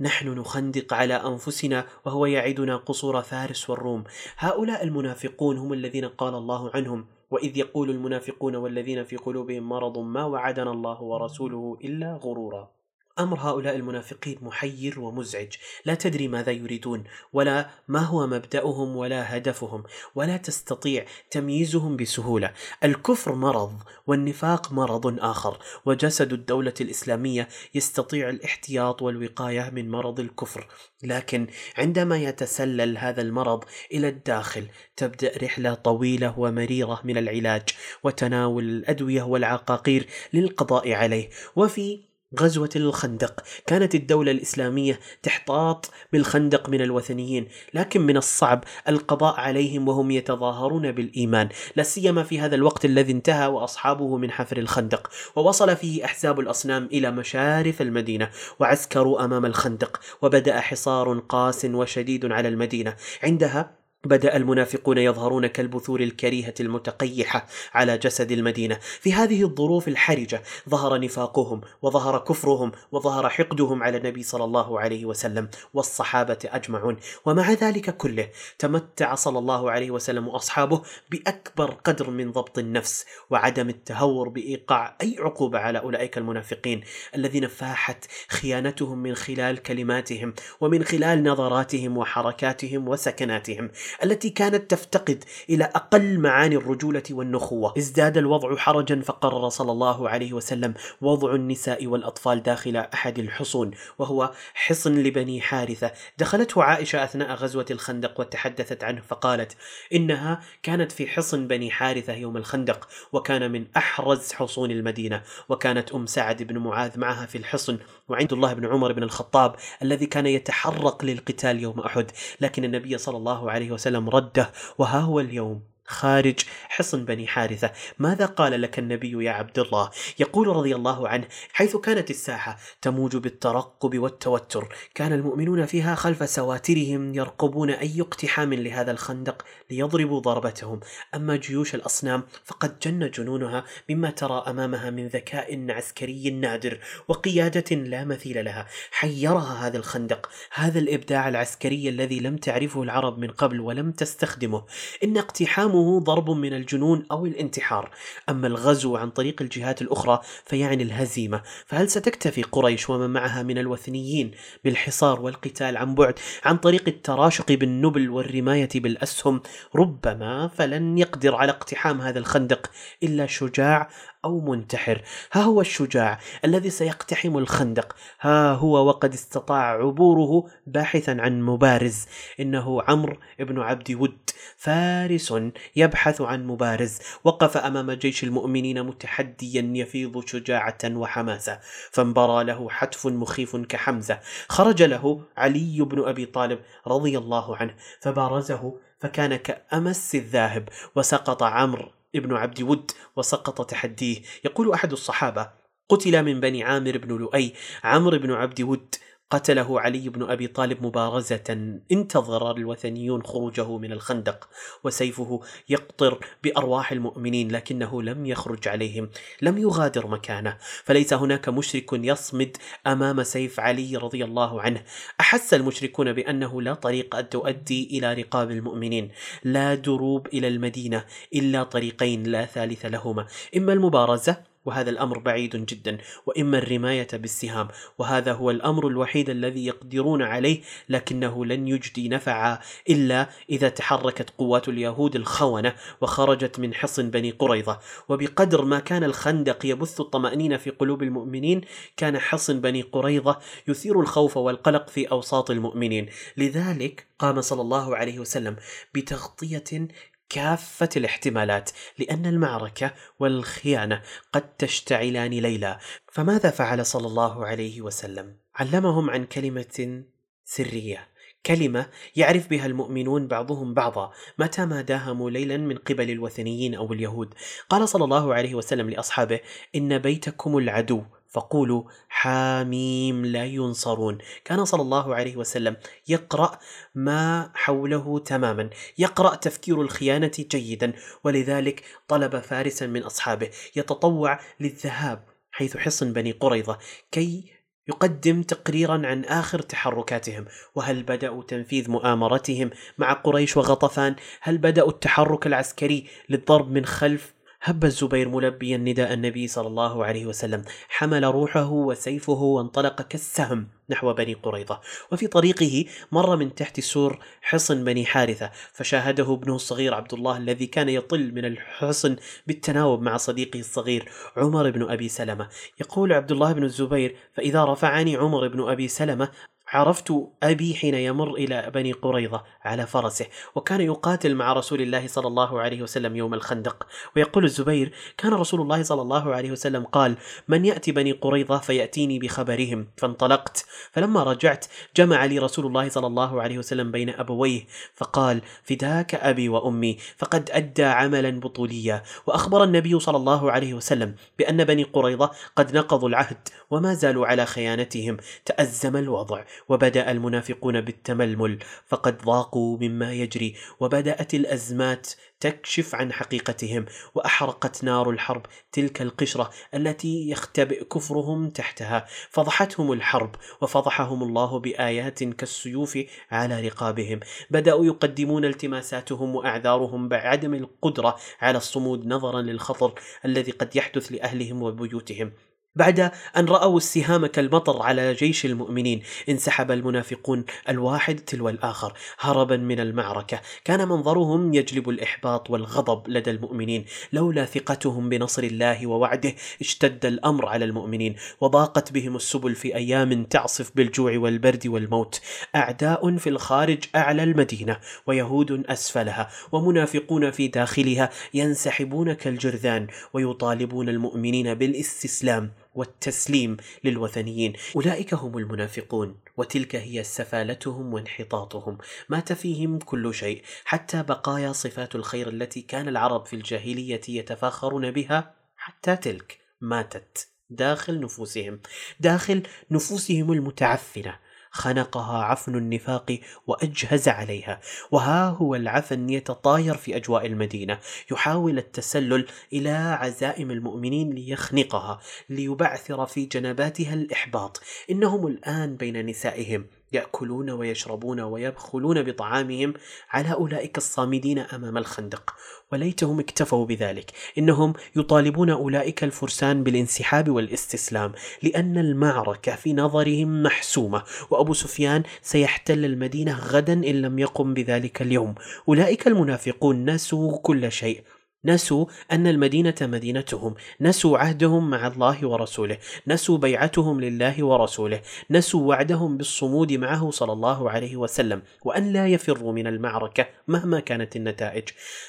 نحن نخندق على أنفسنا وهو يعدنا قصور فارس والروم. هؤلاء المنافقون هم الذين قال الله عنهم. وإذ يقول المنافقون والذين في قلوبهم مرض ما وعدنا الله ورسوله إلا غرورا. أمر هؤلاء المنافقين محير ومزعج. لا تدري ماذا يريدون ولا ما هو مبدأهم ولا هدفهم ولا تستطيع تمييزهم بسهولة. الكفر مرض والنفاق مرض آخر وجسد الدولة الإسلامية يستطيع الاحتياط والوقاية من مرض الكفر. لكن عندما يتسلل هذا المرض إلى الداخل تبدأ رحلة طويلة ومريرة من العلاج وتناول الأدوية والعقاقير للقضاء عليه. وفي غزوة الخندق. كانت الدولة الإسلامية تحتاط بالخندق من الوثنيين لكن من الصعب القضاء عليهم وهم يتظاهرون بالإيمان. لا سيما في هذا الوقت الذي انتهى وأصحابه من حفر الخندق ووصل فيه أحزاب الأصنام إلى مشارف المدينة وعسكروا أمام الخندق وبدأ حصار قاس وشديد على المدينة. عندها بدأ المنافقون يظهرون كالبثور الكريهة المتقيحة على جسد المدينة. في هذه الظروف الحرجة ظهر نفاقهم وظهر كفرهم وظهر حقدهم على النبي صلى الله عليه وسلم والصحابة أجمعون. ومع ذلك كله تمتع صلى الله عليه وسلم وأصحابه بأكبر قدر من ضبط النفس وعدم التهور بإيقاع أي عقوبة على أولئك المنافقين الذين فاحت خيانتهم من خلال كلماتهم ومن خلال نظراتهم وحركاتهم وسكناتهم. التي كانت تفتقد إلى أقل معاني الرجولة والنخوة. ازداد الوضع حرجا فقرر صلى الله عليه وسلم وضع النساء والأطفال داخل أحد الحصون وهو حصن لبني حارثة. دخلته عائشة أثناء غزوة الخندق وتحدثت عنه فقالت إنها كانت في حصن بني حارثة يوم الخندق وكان من أحرز حصون المدينة وكانت أم سعد بن معاذ معها في الحصن. وعند الله بن عمر بن الخطاب الذي كان يتحرق للقتال يوم أحد. لكن النبي صلى الله عليه وسلم رده وها هو اليوم؟ خارج حصن بني حارثة. ماذا قال لك النبي يا عبد الله يقول رضي الله عنه حيث كانت الساحة تموج بالترقب والتوتر كان المؤمنون فيها خلف سواترهم يرقبون أي اقتحام لهذا الخندق ليضربوا ضربتهم. أما جيوش الأصنام فقد جن جنونها مما ترى أمامها من ذكاء عسكري نادر وقيادة لا مثيل لها. حيرها هذا الخندق هذا الإبداع العسكري الذي لم تعرفه العرب من قبل ولم تستخدمه. إن اقتحامه ضرب من الجنون أو الانتحار، أما الغزو عن طريق الجهات الأخرى فيعني الهزيمة، فهل ستكتفي قريش ومن معها من الوثنيين بالحصار والقتال عن بعد عن طريق التراشق بالنبل والرماية بالأسهم؟ ربما فلن يقدر على اقتحام هذا الخندق إلا شجاع أو منتحر. ها هو الشجاع الذي سيقتحم الخندق. ها هو وقد استطاع عبوره باحثا عن مبارز. إنه عمرو بن عبد ود فارس يبحث عن مبارز. وقف أمام جيش المؤمنين متحديا يفيض شجاعة وحماسة. فانبرى له حتف مخيف كحمزة. خرج له علي بن أبي طالب رضي الله عنه. فبارزه فكان كأمس الذاهب. وسقط عمرو ابن عبد ود وسقط تحديه. يقول أحد الصحابة قتل من بني عامر بن لؤي. عمرو بن عبد ود قتله علي بن أبي طالب مبارزة. انتظر الوثنيون خروجه من الخندق وسيفه يقطر بأرواح المؤمنين لكنه لم يخرج عليهم لم يغادر مكانه. فليس هناك مشرك يصمد أمام سيف علي رضي الله عنه. أحس المشركون بأنه لا طريق تؤدي إلى رقاب المؤمنين. لا دروب إلى المدينة إلا طريقين لا ثالث لهما. إما المبارزة وهذا الأمر بعيد جدا وإما الرماية بالسهام وهذا هو الأمر الوحيد الذي يقدرون عليه لكنه لن يجدي نفعا إلا إذا تحركت قوات اليهود الخونة وخرجت من حصن بني قريظة. وبقدر ما كان الخندق يبث الطمأنينة في قلوب المؤمنين كان حصن بني قريظة يثير الخوف والقلق في أوساط المؤمنين. لذلك قام صلى الله عليه وسلم بتغطية كافة الاحتمالات لأن المعركة والخيانة قد تشتعلان ليلا فماذا فعل صلى الله عليه وسلم؟ علمهم عن كلمة سرية. كلمة يعرف بها المؤمنون بعضهم بعضا. متى ما داهموا ليلا من قبل الوثنيين أو اليهود؟ قال صلى الله عليه وسلم لأصحابه إن بيتكم العدو. فقولوا حاميم لا ينصرون. كان صلى الله عليه وسلم يقرأ ما حوله تماما يقرأ تفكير الخيانة جيدا ولذلك طلب فارسا من أصحابه يتطوع للذهاب حيث حصن بني قريظة كي يقدم تقريرا عن آخر تحركاتهم. وهل بدأوا تنفيذ مؤامرتهم مع قريش وغطفان؟ هل بدأوا التحرك العسكري للضرب من خلف هب الزبير ملبيا نداء النبي صلى الله عليه وسلم. حمل روحه وسيفه وانطلق كالسهم نحو بني قريظة. وفي طريقه مر من تحت سور حصن بني حارثة. فشاهده ابنه الصغير عبد الله الذي كان يطل من الحصن بالتناوب مع صديقه الصغير عمر بن أبي سلمة. يقول عبد الله بن الزبير فإذا رفعني عمر بن أبي سلمة عرفت أبي حين يمر إلى بني قريظة على فرسه وكان يقاتل مع رسول الله صلى الله عليه وسلم يوم الخندق. ويقول الزبير كان رسول الله صلى الله عليه وسلم قال من يأتي بني قريظة فيأتيني بخبرهم. فانطلقت. فلما رجعت جمع لي رسول الله صلى الله عليه وسلم بين أبويه فقال فداك أبي وأمي فقد أدى عملا بطوليا وأخبر النبي صلى الله عليه وسلم بأن بني قريظة قد نقضوا العهد وما زالوا على خيانتهم. تأزم الوضع. وبدأ المنافقون بالتململ فقد ضاقوا مما يجري وبدأت الأزمات تكشف عن حقيقتهم وأحرقت نار الحرب تلك القشرة التي يختبئ كفرهم تحتها فضحتهم الحرب وفضحهم الله بآيات كالسيوف على رقابهم. بدأوا يقدمون التماساتهم وأعذارهم بعدم القدرة على الصمود نظرا للخطر الذي قد يحدث لأهلهم وبيوتهم. بعد أن رأوا السهام كالمطر على جيش المؤمنين انسحب المنافقون الواحد تلو الآخر هربا من المعركة. كان منظرهم يجلب الإحباط والغضب لدى المؤمنين. لولا ثقتهم بنصر الله ووعده اشتد الأمر على المؤمنين وضاقت بهم السبل في أيام تعصف بالجوع والبرد والموت. أعداء في الخارج أعلى المدينة ويهود أسفلها ومنافقون في داخلها ينسحبون كالجرذان ويطالبون المؤمنين بالإستسلام. والتسليم للوثنيين. أولئك هم المنافقون وتلك هي سفالتهم وانحطاطهم. مات فيهم كل شيء حتى بقايا صفات الخير التي كان العرب في الجاهلية يتفاخرون بها حتى تلك ماتت داخل نفوسهم. داخل نفوسهم المتعفنة. خنقها عفن النفاق وأجهز عليها. وها هو العفن يتطاير في أجواء المدينة. يحاول التسلل إلى عزائم المؤمنين ليخنقها ليبعثر في جنباتها الإحباط. إنهم الآن بين نسائهم. يأكلون ويشربون ويبخلون بطعامهم على أولئك الصامدين أمام الخندق. وليتهم اكتفوا بذلك. إنهم يطالبون أولئك الفرسان بالانسحاب والاستسلام لأن المعركة في نظرهم محسومة وأبو سفيان سيحتل المدينة غدا إن لم يقم بذلك اليوم. أولئك المنافقون نسوا كل شيء. نسوا أن المدينة مدينتهم نسوا عهدهم مع الله ورسوله نسوا بيعتهم لله ورسوله نسوا وعدهم بالصمود معه صلى الله عليه وسلم وأن لا يفروا من المعركة مهما كانت النتائج.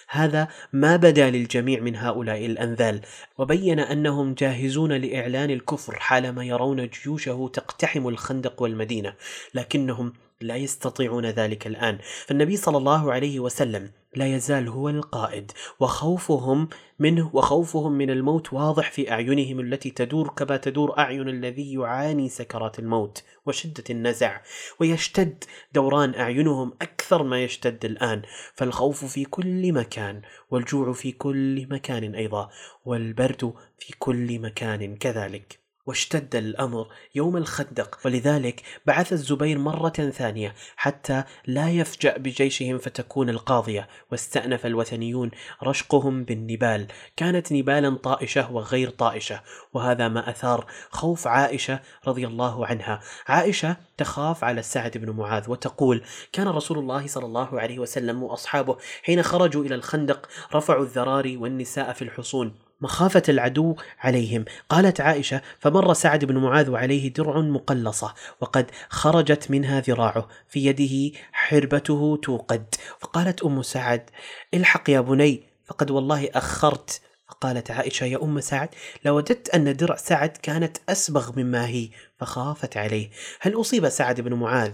هذا ما بدا للجميع من هؤلاء الأنذال. وبين أنهم جاهزون لإعلان الكفر حالما يرون جيوشه تقتحم الخندق والمدينة لكنهم لا يستطيعون ذلك الآن. فالنبي صلى الله عليه وسلم لا يزال هو القائد وخوفهم منه وخوفهم من الموت واضح في أعينهم التي تدور كما تدور أعين الذي يعاني سكرات الموت وشدة النزع ويشتد دوران أعينهم أكثر ما يشتد الآن. فالخوف في كل مكان والجوع في كل مكان أيضا والبرد في كل مكان كذلك. واشتد الأمر يوم الخندق. ولذلك بعث الزبير مرة ثانية حتى لا يفجأ بجيشهم فتكون القاضية واستأنف الوثنيون رشقهم بالنبال. كانت نبالا طائشة وغير طائشة وهذا ما أثار خوف عائشة رضي الله عنها. عائشة تخاف على سعد بن معاذ وتقول كان رسول الله صلى الله عليه وسلم وأصحابه حين خرجوا إلى الخندق رفعوا الذراري والنساء في الحصون. مخافة العدو عليهم. قالت عائشة فمر سعد بن معاذ وعليه درع مقلصة وقد خرجت منها ذراعه في يده حربته توقد. فقالت أم سعد الحق يا بني فقد والله أخرت. فقالت عائشة يا أم سعد لوددت أن درع سعد كانت أسبغ مما هي فخافت عليه. هل أصيب سعد بن معاذ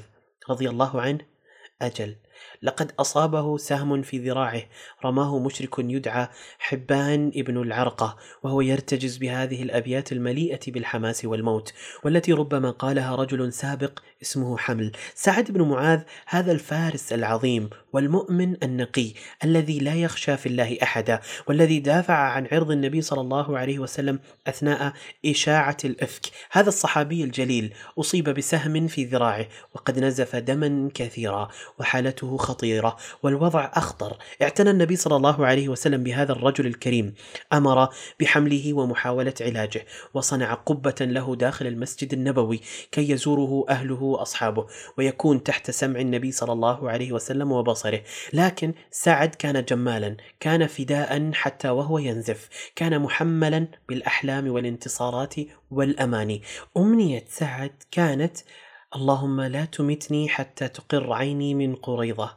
رضي الله عنه؟ أجل. لقد أصابه سهم في ذراعه رماه مشرك يدعى حبان ابن العرقة وهو يرتجز بهذه الأبيات المليئة بالحماس والموت والتي ربما قالها رجل سابق اسمه حمل. سعد بن معاذ هذا الفارس العظيم والمؤمن النقي الذي لا يخشى في الله أحدا والذي دافع عن عرض النبي صلى الله عليه وسلم أثناء إشاعة الإفك. هذا الصحابي الجليل أصيب بسهم في ذراعه وقد نزف دما كثيرا وحالته خطيرة والوضع أخطر. اعتنى النبي صلى الله عليه وسلم بهذا الرجل الكريم. أمر بحمله ومحاولة علاجه وصنع قبة له داخل المسجد النبوي كي يزوره أهله وأصحابه ويكون تحت سمع النبي صلى الله عليه وسلم وبصره. لكن سعد كان جمالا كان فداء حتى وهو ينزف. كان محملا بالأحلام والانتصارات والأماني. أمنية سعد كانت اللهم لا تمتني حتى تقر عيني من قريضه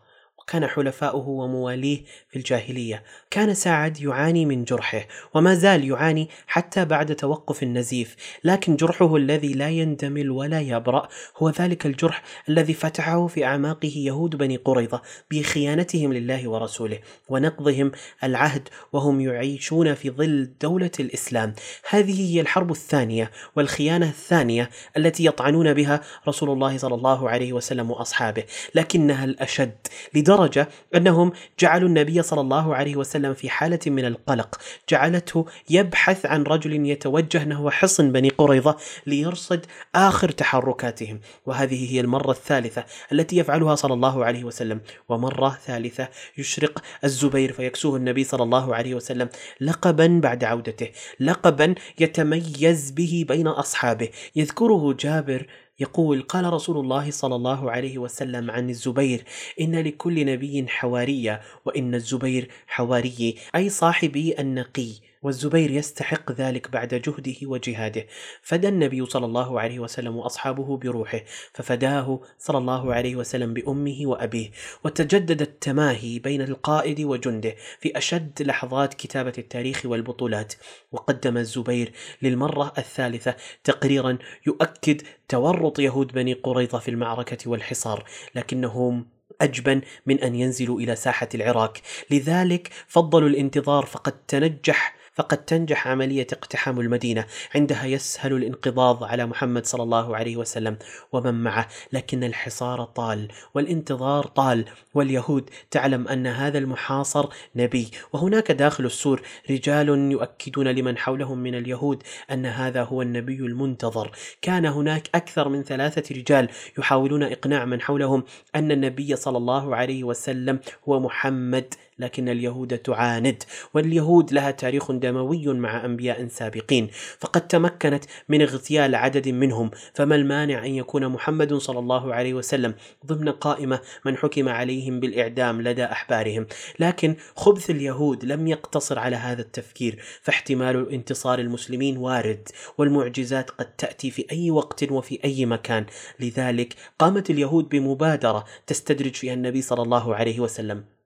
كان حلفاؤه ومواليه في الجاهلية. كان سعد يعاني من جرحه وما زال يعاني حتى بعد توقف النزيف. لكن جرحه الذي لا يندمل ولا يبرأ هو ذلك الجرح الذي فتحه في أعماقه يهود بني قريظة بخيانتهم لله ورسوله ونقضهم العهد وهم يعيشون في ظل دولة الإسلام. هذه هي الحرب الثانية والخيانة الثانية التي يطعنون بها رسول الله صلى الله عليه وسلم وأصحابه لكنها الأشد لدرجة لدرجة أنهم جعلوا النبي صلى الله عليه وسلم في حالة من القلق. جعلته يبحث عن رجل يتوجه نحو حصن بني قريظة ليرصد آخر تحركاتهم. وهذه هي المرة الثالثة التي يفعلها صلى الله عليه وسلم. ومرة ثالثة يشرق الزبير فيكسوه النبي صلى الله عليه وسلم لقبا بعد عودته. لقبا يتميز به بين أصحابه. يذكره جابر يقول قال رسول الله صلى الله عليه وسلم عن الزبير إن لكل نبي حوارية وإن الزبير حواري أي صاحبي النقي. والزبير يستحق ذلك بعد جهده وجهاده. فدى النبي صلى الله عليه وسلم وأصحابه بروحه ففداه صلى الله عليه وسلم بأمه وأبيه. وتجدد التماهي بين القائد وجنده في أشد لحظات كتابة التاريخ والبطولات. وقدم الزبير للمرة الثالثة تقريرا يؤكد تورط يهود بني قريظة في المعركة والحصار لكنهم أجبن من أن ينزلوا إلى ساحة العراق. لذلك فضلوا الانتظار فقد تنجح فقد تنجح عملية اقتحام المدينة. عندها يسهل الانقضاض على محمد صلى الله عليه وسلم ومن معه لكن الحصار طال والانتظار طال. واليهود تعلم أن هذا المحاصر نبي. وهناك داخل السور رجال يؤكدون لمن حولهم من اليهود أن هذا هو النبي المنتظر. كان هناك أكثر من ثلاثة رجال يحاولون إقناع من حولهم أن النبي صلى الله عليه وسلم هو محمد. لكن اليهود تعاند واليهود لها تاريخ دموي مع أنبياء سابقين. فقد تمكنت من اغتيال عدد منهم فما المانع أن يكون محمد صلى الله عليه وسلم ضمن قائمة من حكم عليهم بالإعدام لدى أحبارهم. لكن خبث اليهود لم يقتصر على هذا التفكير فاحتمال انتصار المسلمين وارد والمعجزات قد تأتي في أي وقت وفي أي مكان. لذلك قامت اليهود بمبادرة تستدرج فيها النبي صلى الله عليه وسلم.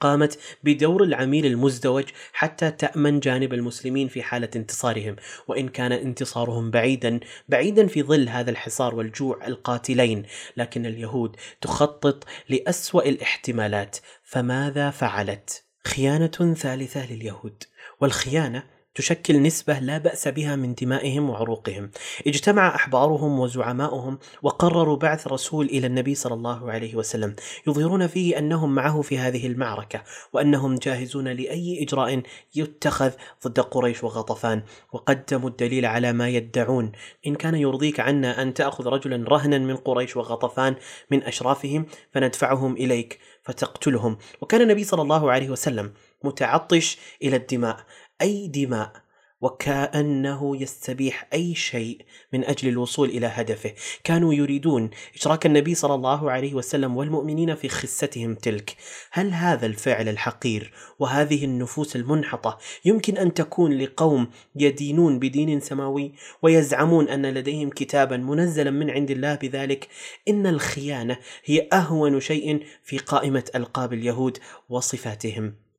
قامت بدور العميل المزدوج حتى تأمن جانب المسلمين في حالة انتصارهم، وإن كان انتصارهم بعيدا بعيدا في ظل هذا الحصار والجوع القاتلين، لكن اليهود تخطط لأسوأ الاحتمالات، فماذا فعلت؟ خيانة ثالثة لليهود، والخيانة تشكل نسبة لا بأس بها من دمائهم وعروقهم. اجتمع أحبارهم وزعماؤهم وقرروا بعث رسول إلى النبي صلى الله عليه وسلم. يظهرون فيه أنهم معه في هذه المعركة وأنهم جاهزون لأي إجراء يتخذ ضد قريش وغطفان. وقدموا الدليل على ما يدعون. إن كان يرضيك عنا أن تأخذ رجلا رهنا من قريش وغطفان من أشرافهم فندفعهم إليك فتقتلهم. وكان النبي صلى الله عليه وسلم متعطش إلى الدماء. أي دماء وكأنه يستبيح أي شيء من أجل الوصول إلى هدفه، كانوا يريدون إشراك النبي صلى الله عليه وسلم والمؤمنين في خستهم تلك. هل هذا الفعل الحقير وهذه النفوس المنحطة يمكن أن تكون لقوم يدينون بدين سماوي ويزعمون أن لديهم كتابا منزلا من عند الله بذلك؟ إن الخيانة هي أهون شيء في قائمة ألقاب اليهود وصفاتهم.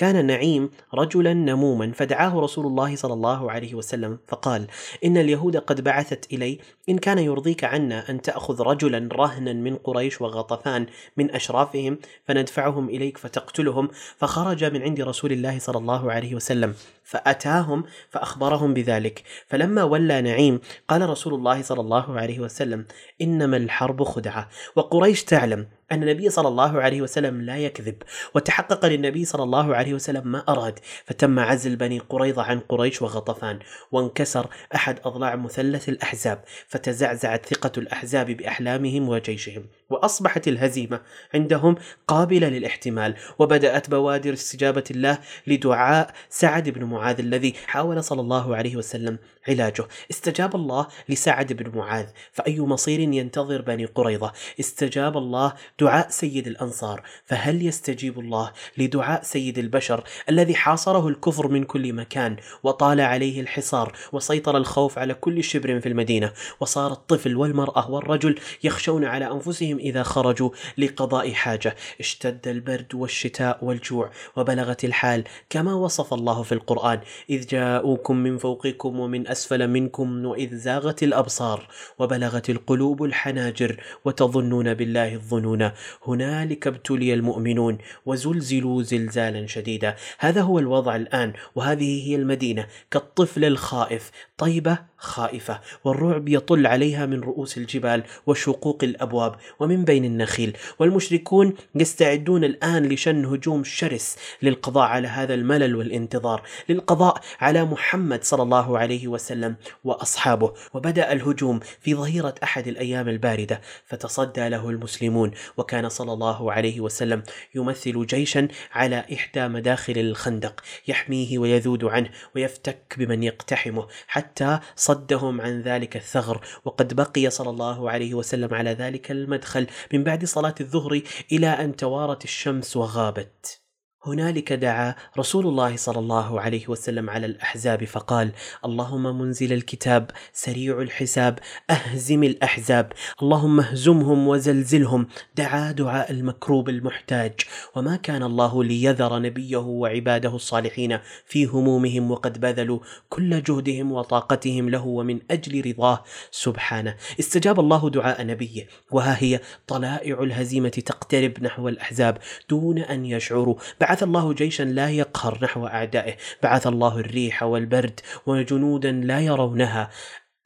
كان نعيم رجلا نموما فدعاه رسول الله صلى الله عليه وسلم فقال إن اليهود قد بعثت إلي إن كان يرضيك عنا أن تأخذ رجلا رهنا من قريش وغطفان من أشرافهم فندفعهم إليك فتقتلهم. فخرج من عند رسول الله صلى الله عليه وسلم. فأتاهم فأخبرهم بذلك. فلما ولى نعيم قال رسول الله صلى الله عليه وسلم إنما الحرب خدعة. وقريش تعلم أن النبي صلى الله عليه وسلم لا يكذب وتحقق للنبي صلى الله عليه وسلم ما أراد. فتم عزل بني قريظة عن قريش وغطفان وانكسر أحد أضلاع مثلث الأحزاب فتزعزعت ثقة الأحزاب بأحلامهم وجيشهم. وأصبحت الهزيمة عندهم قابلة للاحتمال وبدأت بوادر استجابة الله لدعاء سعد بن معاذ الذي حاول صلى الله عليه وسلم علاجه. استجاب الله لسعد بن معاذ فأي مصير ينتظر بني قريظة؟ استجاب الله دعاء سيد الأنصار فهل يستجيب الله لدعاء سيد البشر الذي حاصره الكفر من كل مكان وطال عليه الحصار وسيطر الخوف على كل شبر في المدينة؟ وصار الطفل والمرأة والرجل يخشون على أنفسهم إذا خرجوا لقضاء حاجة. اشتد البرد والشتاء والجوع وبلغت الحال كما وصف الله في القرآن. إذ جاءوكم من فوقكم ومن أسفل منكم وإذ زاغت الأبصار وبلغت القلوب الحناجر وتظنون بالله الظنون هنالك ابتلي المؤمنون وزلزلوا زلزالا شديدا. هذا هو الوضع الآن وهذه هي المدينة كالطفل الخائف. طيبة خائفة والرعب يطل عليها من رؤوس الجبال وشقوق الأبواب. ومن بين النخيل والمشركون يستعدون الآن لشن هجوم شرس للقضاء على هذا الملل والانتظار للقضاء على محمد صلى الله عليه وسلم وأصحابه. وبدأ الهجوم في ظهيرة أحد الأيام الباردة فتصدى له المسلمون وكان صلى الله عليه وسلم يمثل جيشا على إحدى مداخل الخندق يحميه ويذود عنه ويفتك بمن يقتحمه حتى صدهم عن ذلك الثغر. وقد بقي صلى الله عليه وسلم على ذلك المدخل من بعد صلاة الظهر إلى أن توارت الشمس وغابت. هنالك دعا رسول الله صلى الله عليه وسلم على الأحزاب فقال اللهم منزل الكتاب سريع الحساب أهزم الأحزاب اللهم اهزمهم وزلزلهم. دعا دعاء المكروب المحتاج. وما كان الله ليذر نبيه وعباده الصالحين في همومهم وقد بذلوا كل جهدهم وطاقتهم له ومن أجل رضاه سبحانه. استجاب الله دعاء نبيه. وها هي طلائع الهزيمة تقترب نحو الأحزاب دون أن يشعروا. بعث الله جيشا لا يقهر نحو أعدائه، بعث الله الريح والبرد وجنودا لا يرونها،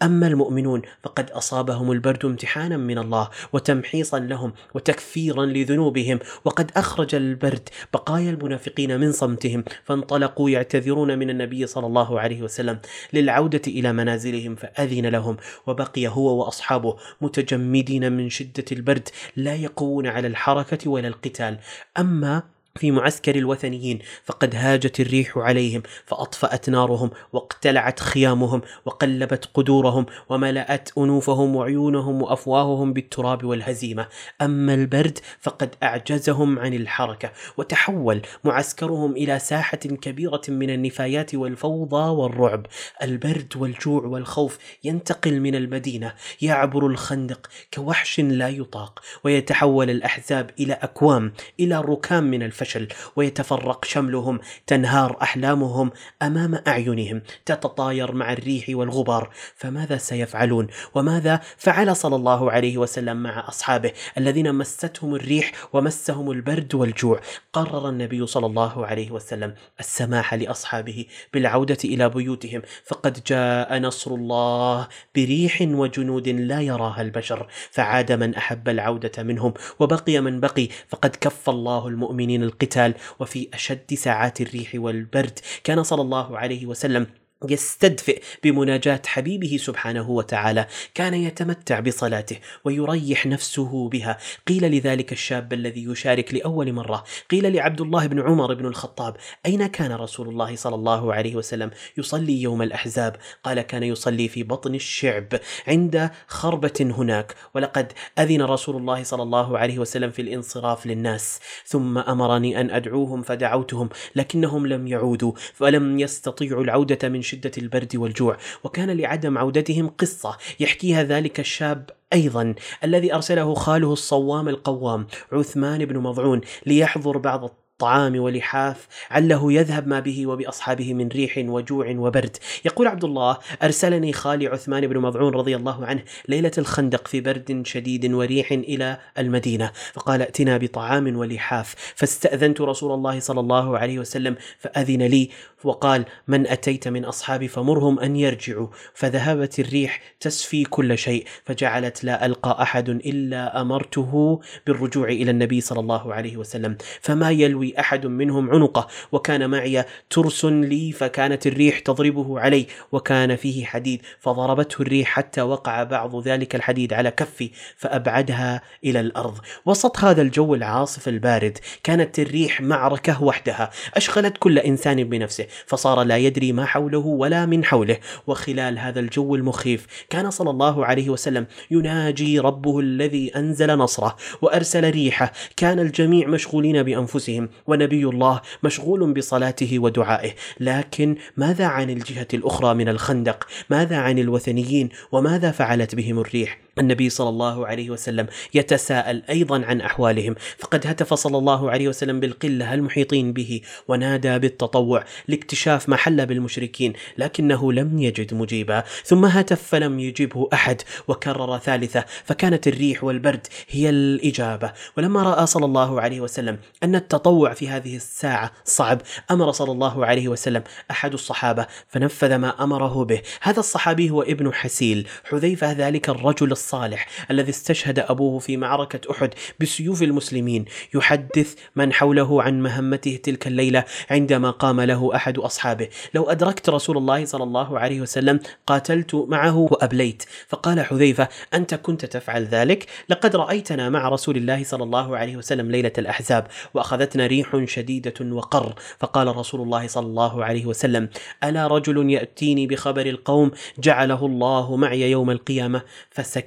أما المؤمنون فقد أصابهم البرد امتحانا من الله وتمحيصا لهم وتكفيرا لذنوبهم. وقد أخرج البرد بقايا المنافقين من صمتهم فانطلقوا يعتذرون من النبي صلى الله عليه وسلم للعودة إلى منازلهم فأذن لهم. وبقي هو وأصحابه متجمدين من شدة البرد لا يقوون على الحركة ولا القتال. أما في معسكر الوثنيين فقد هاجت الريح عليهم فأطفأت نارهم واقتلعت خيامهم وقلبت قدورهم وملأت أنوفهم وعيونهم وأفواههم بالتراب والهزيمة. أما البرد فقد أعجزهم عن الحركة وتحول معسكرهم إلى ساحة كبيرة من النفايات والفوضى والرعب. البرد والجوع والخوف ينتقل من المدينة يعبر الخندق كوحش لا يطاق ويتحول الأحزاب إلى أكوام إلى ركام من الفجر. الفشل ويتفرق شملهم تنهار أحلامهم أمام أعينهم تتطاير مع الريح والغبار. فماذا سيفعلون؟ وماذا فعل صلى الله عليه وسلم مع أصحابه الذين مستهم الريح ومسهم البرد والجوع؟ قرر النبي صلى الله عليه وسلم السماح لأصحابه بالعودة إلى بيوتهم. فقد جاء نصر الله بريح وجنود لا يراها البشر. فعاد من أحب العودة منهم وبقي من بقي. فقد كف الله المؤمنين القتال وفي أشد ساعات الريح والبرد. كان صلى الله عليه وسلم يستدفئ بمناجاة حبيبه سبحانه وتعالى. كان يتمتع بصلاته ويريح نفسه بها. قيل لذلك الشاب الذي يشارك لأول مرة قيل لعبد الله بن عمر بن الخطاب أين كان رسول الله صلى الله عليه وسلم يصلي يوم الأحزاب؟ قال كان يصلي في بطن الشعب عند خربة هناك. ولقد أذن رسول الله صلى الله عليه وسلم في الانصراف للناس. ثم أمرني أن أدعوهم فدعوتهم لكنهم لم يعودوا فلم يستطيعوا العودة من شدة البرد والجوع وكان لعدم عودتهم قصة. يحكيها ذلك الشاب أيضا الذي أرسله خاله الصوام القوام عثمان بن مضعون ليحضر بعض الطعام ولحاف عله يذهب ما به وبأصحابه من ريح وجوع وبرد. يقول عبد الله أرسلني خالي عثمان بن مضعون رضي الله عنه ليلة الخندق في برد شديد وريح إلى المدينة فقال ائتنا بطعام ولحاف فاستأذنت رسول الله صلى الله عليه وسلم فأذن لي وقال من أتيت من اصحابي فمرهم أن يرجعوا فذهبت الريح تسفي كل شيء فجعلت لا ألقى أحد إلا أمرته بالرجوع إلى النبي صلى الله عليه وسلم. فما يلوي أحد منهم عنقه وكان معي ترس لي فكانت الريح تضربه علي وكان فيه حديد فضربته الريح حتى وقع بعض ذلك الحديد على كفي فأبعدها إلى الأرض. وسط هذا الجو العاصف البارد كانت الريح معركة وحدها أشغلت كل إنسان بنفسه فصار لا يدري ما حوله ولا من حوله. وخلال هذا الجو المخيف كان صلى الله عليه وسلم يناجي ربه الذي أنزل نصره وأرسل ريحه. كان الجميع مشغولين بأنفسهم ونبي الله مشغول بصلاته ودعائه. لكن ماذا عن الجهة الأخرى من الخندق؟ ماذا عن الوثنيين؟ وماذا فعلت بهم الريح؟ النبي صلى الله عليه وسلم يتساءل أيضا عن أحوالهم. فقد هتف صلى الله عليه وسلم بالقلة المحيطين به؟ ونادى بالتطوع لاكتشاف ما حل بالمشركين لكنه لم يجد مجيبا. ثم هتف فلم يجبه أحد وكرر ثالثة. فكانت الريح والبرد هي الإجابة. ولما رأى صلى الله عليه وسلم أن التطوع في هذه الساعة صعب أمر صلى الله عليه وسلم أحد الصحابة فنفذ ما أمره به. هذا الصحابي هو ابن حسيل. حذيفة ذلك الرجل الصالح الذي استشهد أبوه في معركة أحد بسيوف المسلمين. يحدث من حوله عن مهمته تلك الليلة عندما قام له أحد أصحابه. لو أدركت رسول الله صلى الله عليه وسلم قاتلت معه وأبليت. فقال حذيفة أنت كنت تفعل ذلك؟ لقد رأيتنا مع رسول الله صلى الله عليه وسلم ليلة الأحزاب وأخذتنا ريح شديدة وقر. فقال رسول الله صلى الله عليه وسلم ألا رجل يأتيني بخبر القوم جعله الله معي يوم القيامة؟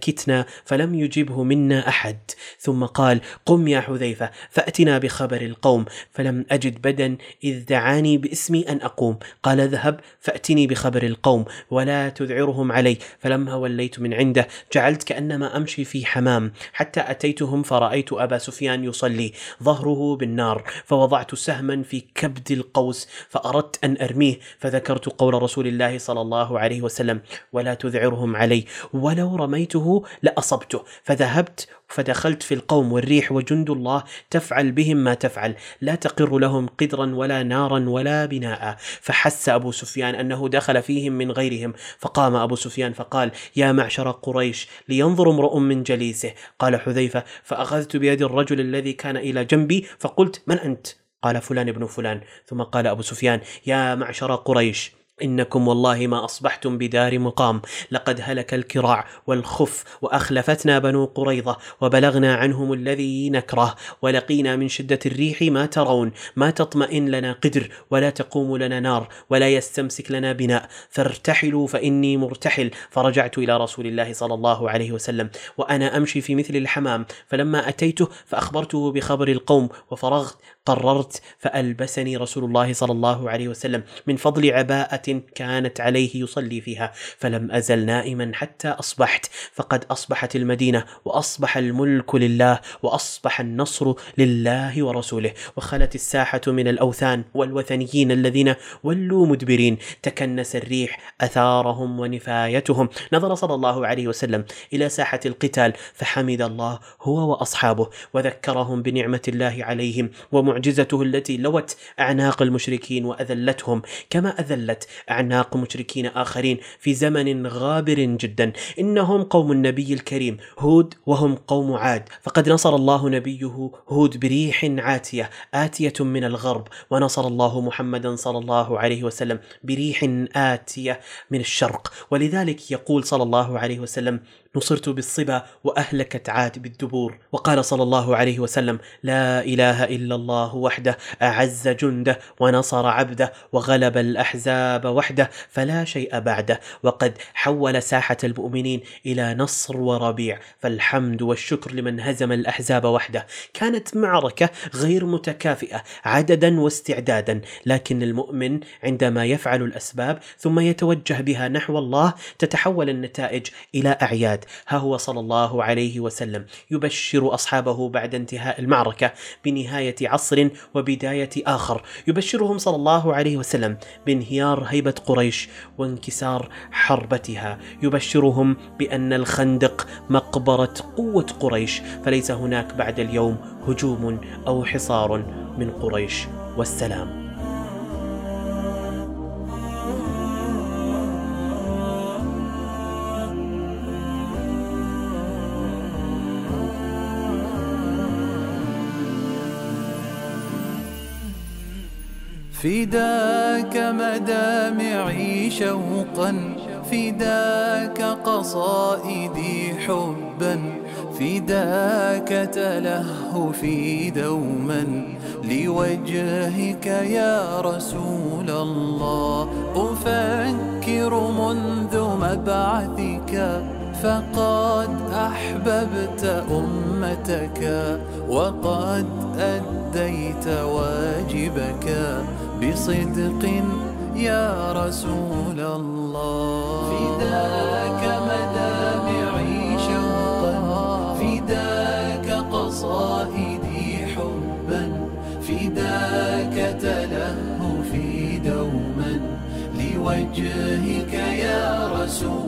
فسكتنا فلم يجبه منا أحد. ثم قال قم يا حذيفة فأتنا بخبر القوم فلم أجد بدا إذ دعاني باسمي أن أقوم. قال اذهب فأتني بخبر القوم ولا تذعرهم علي. فلما وليت من عنده جعلت كأنما أمشي في حمام. حتى أتيتهم فرأيت أبا سفيان يصلي ظهره بالنار فوضعت سهما في كبد القوس فأردت أن أرميه. فذكرت قول رسول الله صلى الله عليه وسلم ولا تذعرهم علي. ولو رميته لأصبته. فذهبت فدخلت في القوم والريح وجند الله تفعل بهم ما تفعل. لا تقر لهم قدرا ولا نارا ولا بناء. فحس أبو سفيان أنه دخل فيهم من غيرهم. فقام أبو سفيان فقال يا معشر قريش لينظر امرؤ من جليسه. قال حذيفة فأخذت بيد الرجل الذي كان إلى جنبي. فقلت من أنت؟ قال فلان ابن فلان. ثم قال أبو سفيان يا معشر قريش إنكم والله ما أصبحتم بدار مقام. لقد هلك الكراع والخف وأخلفتنا بنو قريظة وبلغنا عنهم الذي نكره. ولقينا من شدة الريح ما ترون. ما تطمئن لنا قدر ولا تقوم لنا نار ولا يستمسك لنا بناء. فارتحلوا فإني مرتحل. فرجعت إلى رسول الله صلى الله عليه وسلم وأنا أمشي في مثل الحمام. فلما أتيته فأخبرته بخبر القوم. وفرغت قررت فألبسني رسول الله صلى الله عليه وسلم من فضل عباءة كانت عليه يصلي فيها. فلم أزل نائما حتى أصبحت. فقد أصبحت المدينة وأصبح الملك لله وأصبح النصر لله ورسوله. وخلت الساحة من الأوثان والوثنيين الذين ولوا مدبرين. تكنس الريح أثارهم ونفايتهم. نظر صلى الله عليه وسلم إلى ساحة القتال فحمد الله هو وأصحابه وذكرهم بنعمة الله عليهم ومعجزته التي لوت أعناق المشركين وأذلتهم كما أذلت أعناق مشركين آخرين في زمن غابر جدا. إنهم قوم النبي الكريم هود وهم قوم عاد. فقد نصر الله نبيه هود بريح عاتية آتية من الغرب. ونصر الله محمدا صلى الله عليه وسلم بريح آتية من الشرق. ولذلك يقول صلى الله عليه وسلم نصرت بالصبا وأهلكت عاد بالدبور. وقال صلى الله عليه وسلم لا إله إلا الله وحده أعز جنده ونصر عبده وغلب الأحزاب وحده فلا شيء بعده. وقد حول ساحة المؤمنين إلى نصر وربيع فالحمد والشكر لمن هزم الأحزاب وحده. كانت معركة غير متكافئة عددا واستعدادا. لكن المؤمن عندما يفعل الأسباب ثم يتوجه بها نحو الله تتحول النتائج إلى أعياد. ها هو صلى الله عليه وسلم. يبشر أصحابه بعد انتهاء المعركة بنهاية عصر وبداية آخر. يبشرهم صلى الله عليه وسلم بانهيار هيبة قريش وانكسار حربتها. يبشرهم بأن الخندق مقبرة قوة قريش فليس هناك بعد اليوم هجوم أو حصار من قريش. والسلام. فداك مدامعي شوقا فداك قصائدي حبا فداك تلهفي دوما. لوجهك يا رسول الله أفكر منذ مبعثك. فقد أحببت أمتك وقد أديت واجبك بصدق يا رسول الله. فداك مدامعي شوقا فداك قصائدي حبا فداك تلهفي دوما لوجهك يا رسول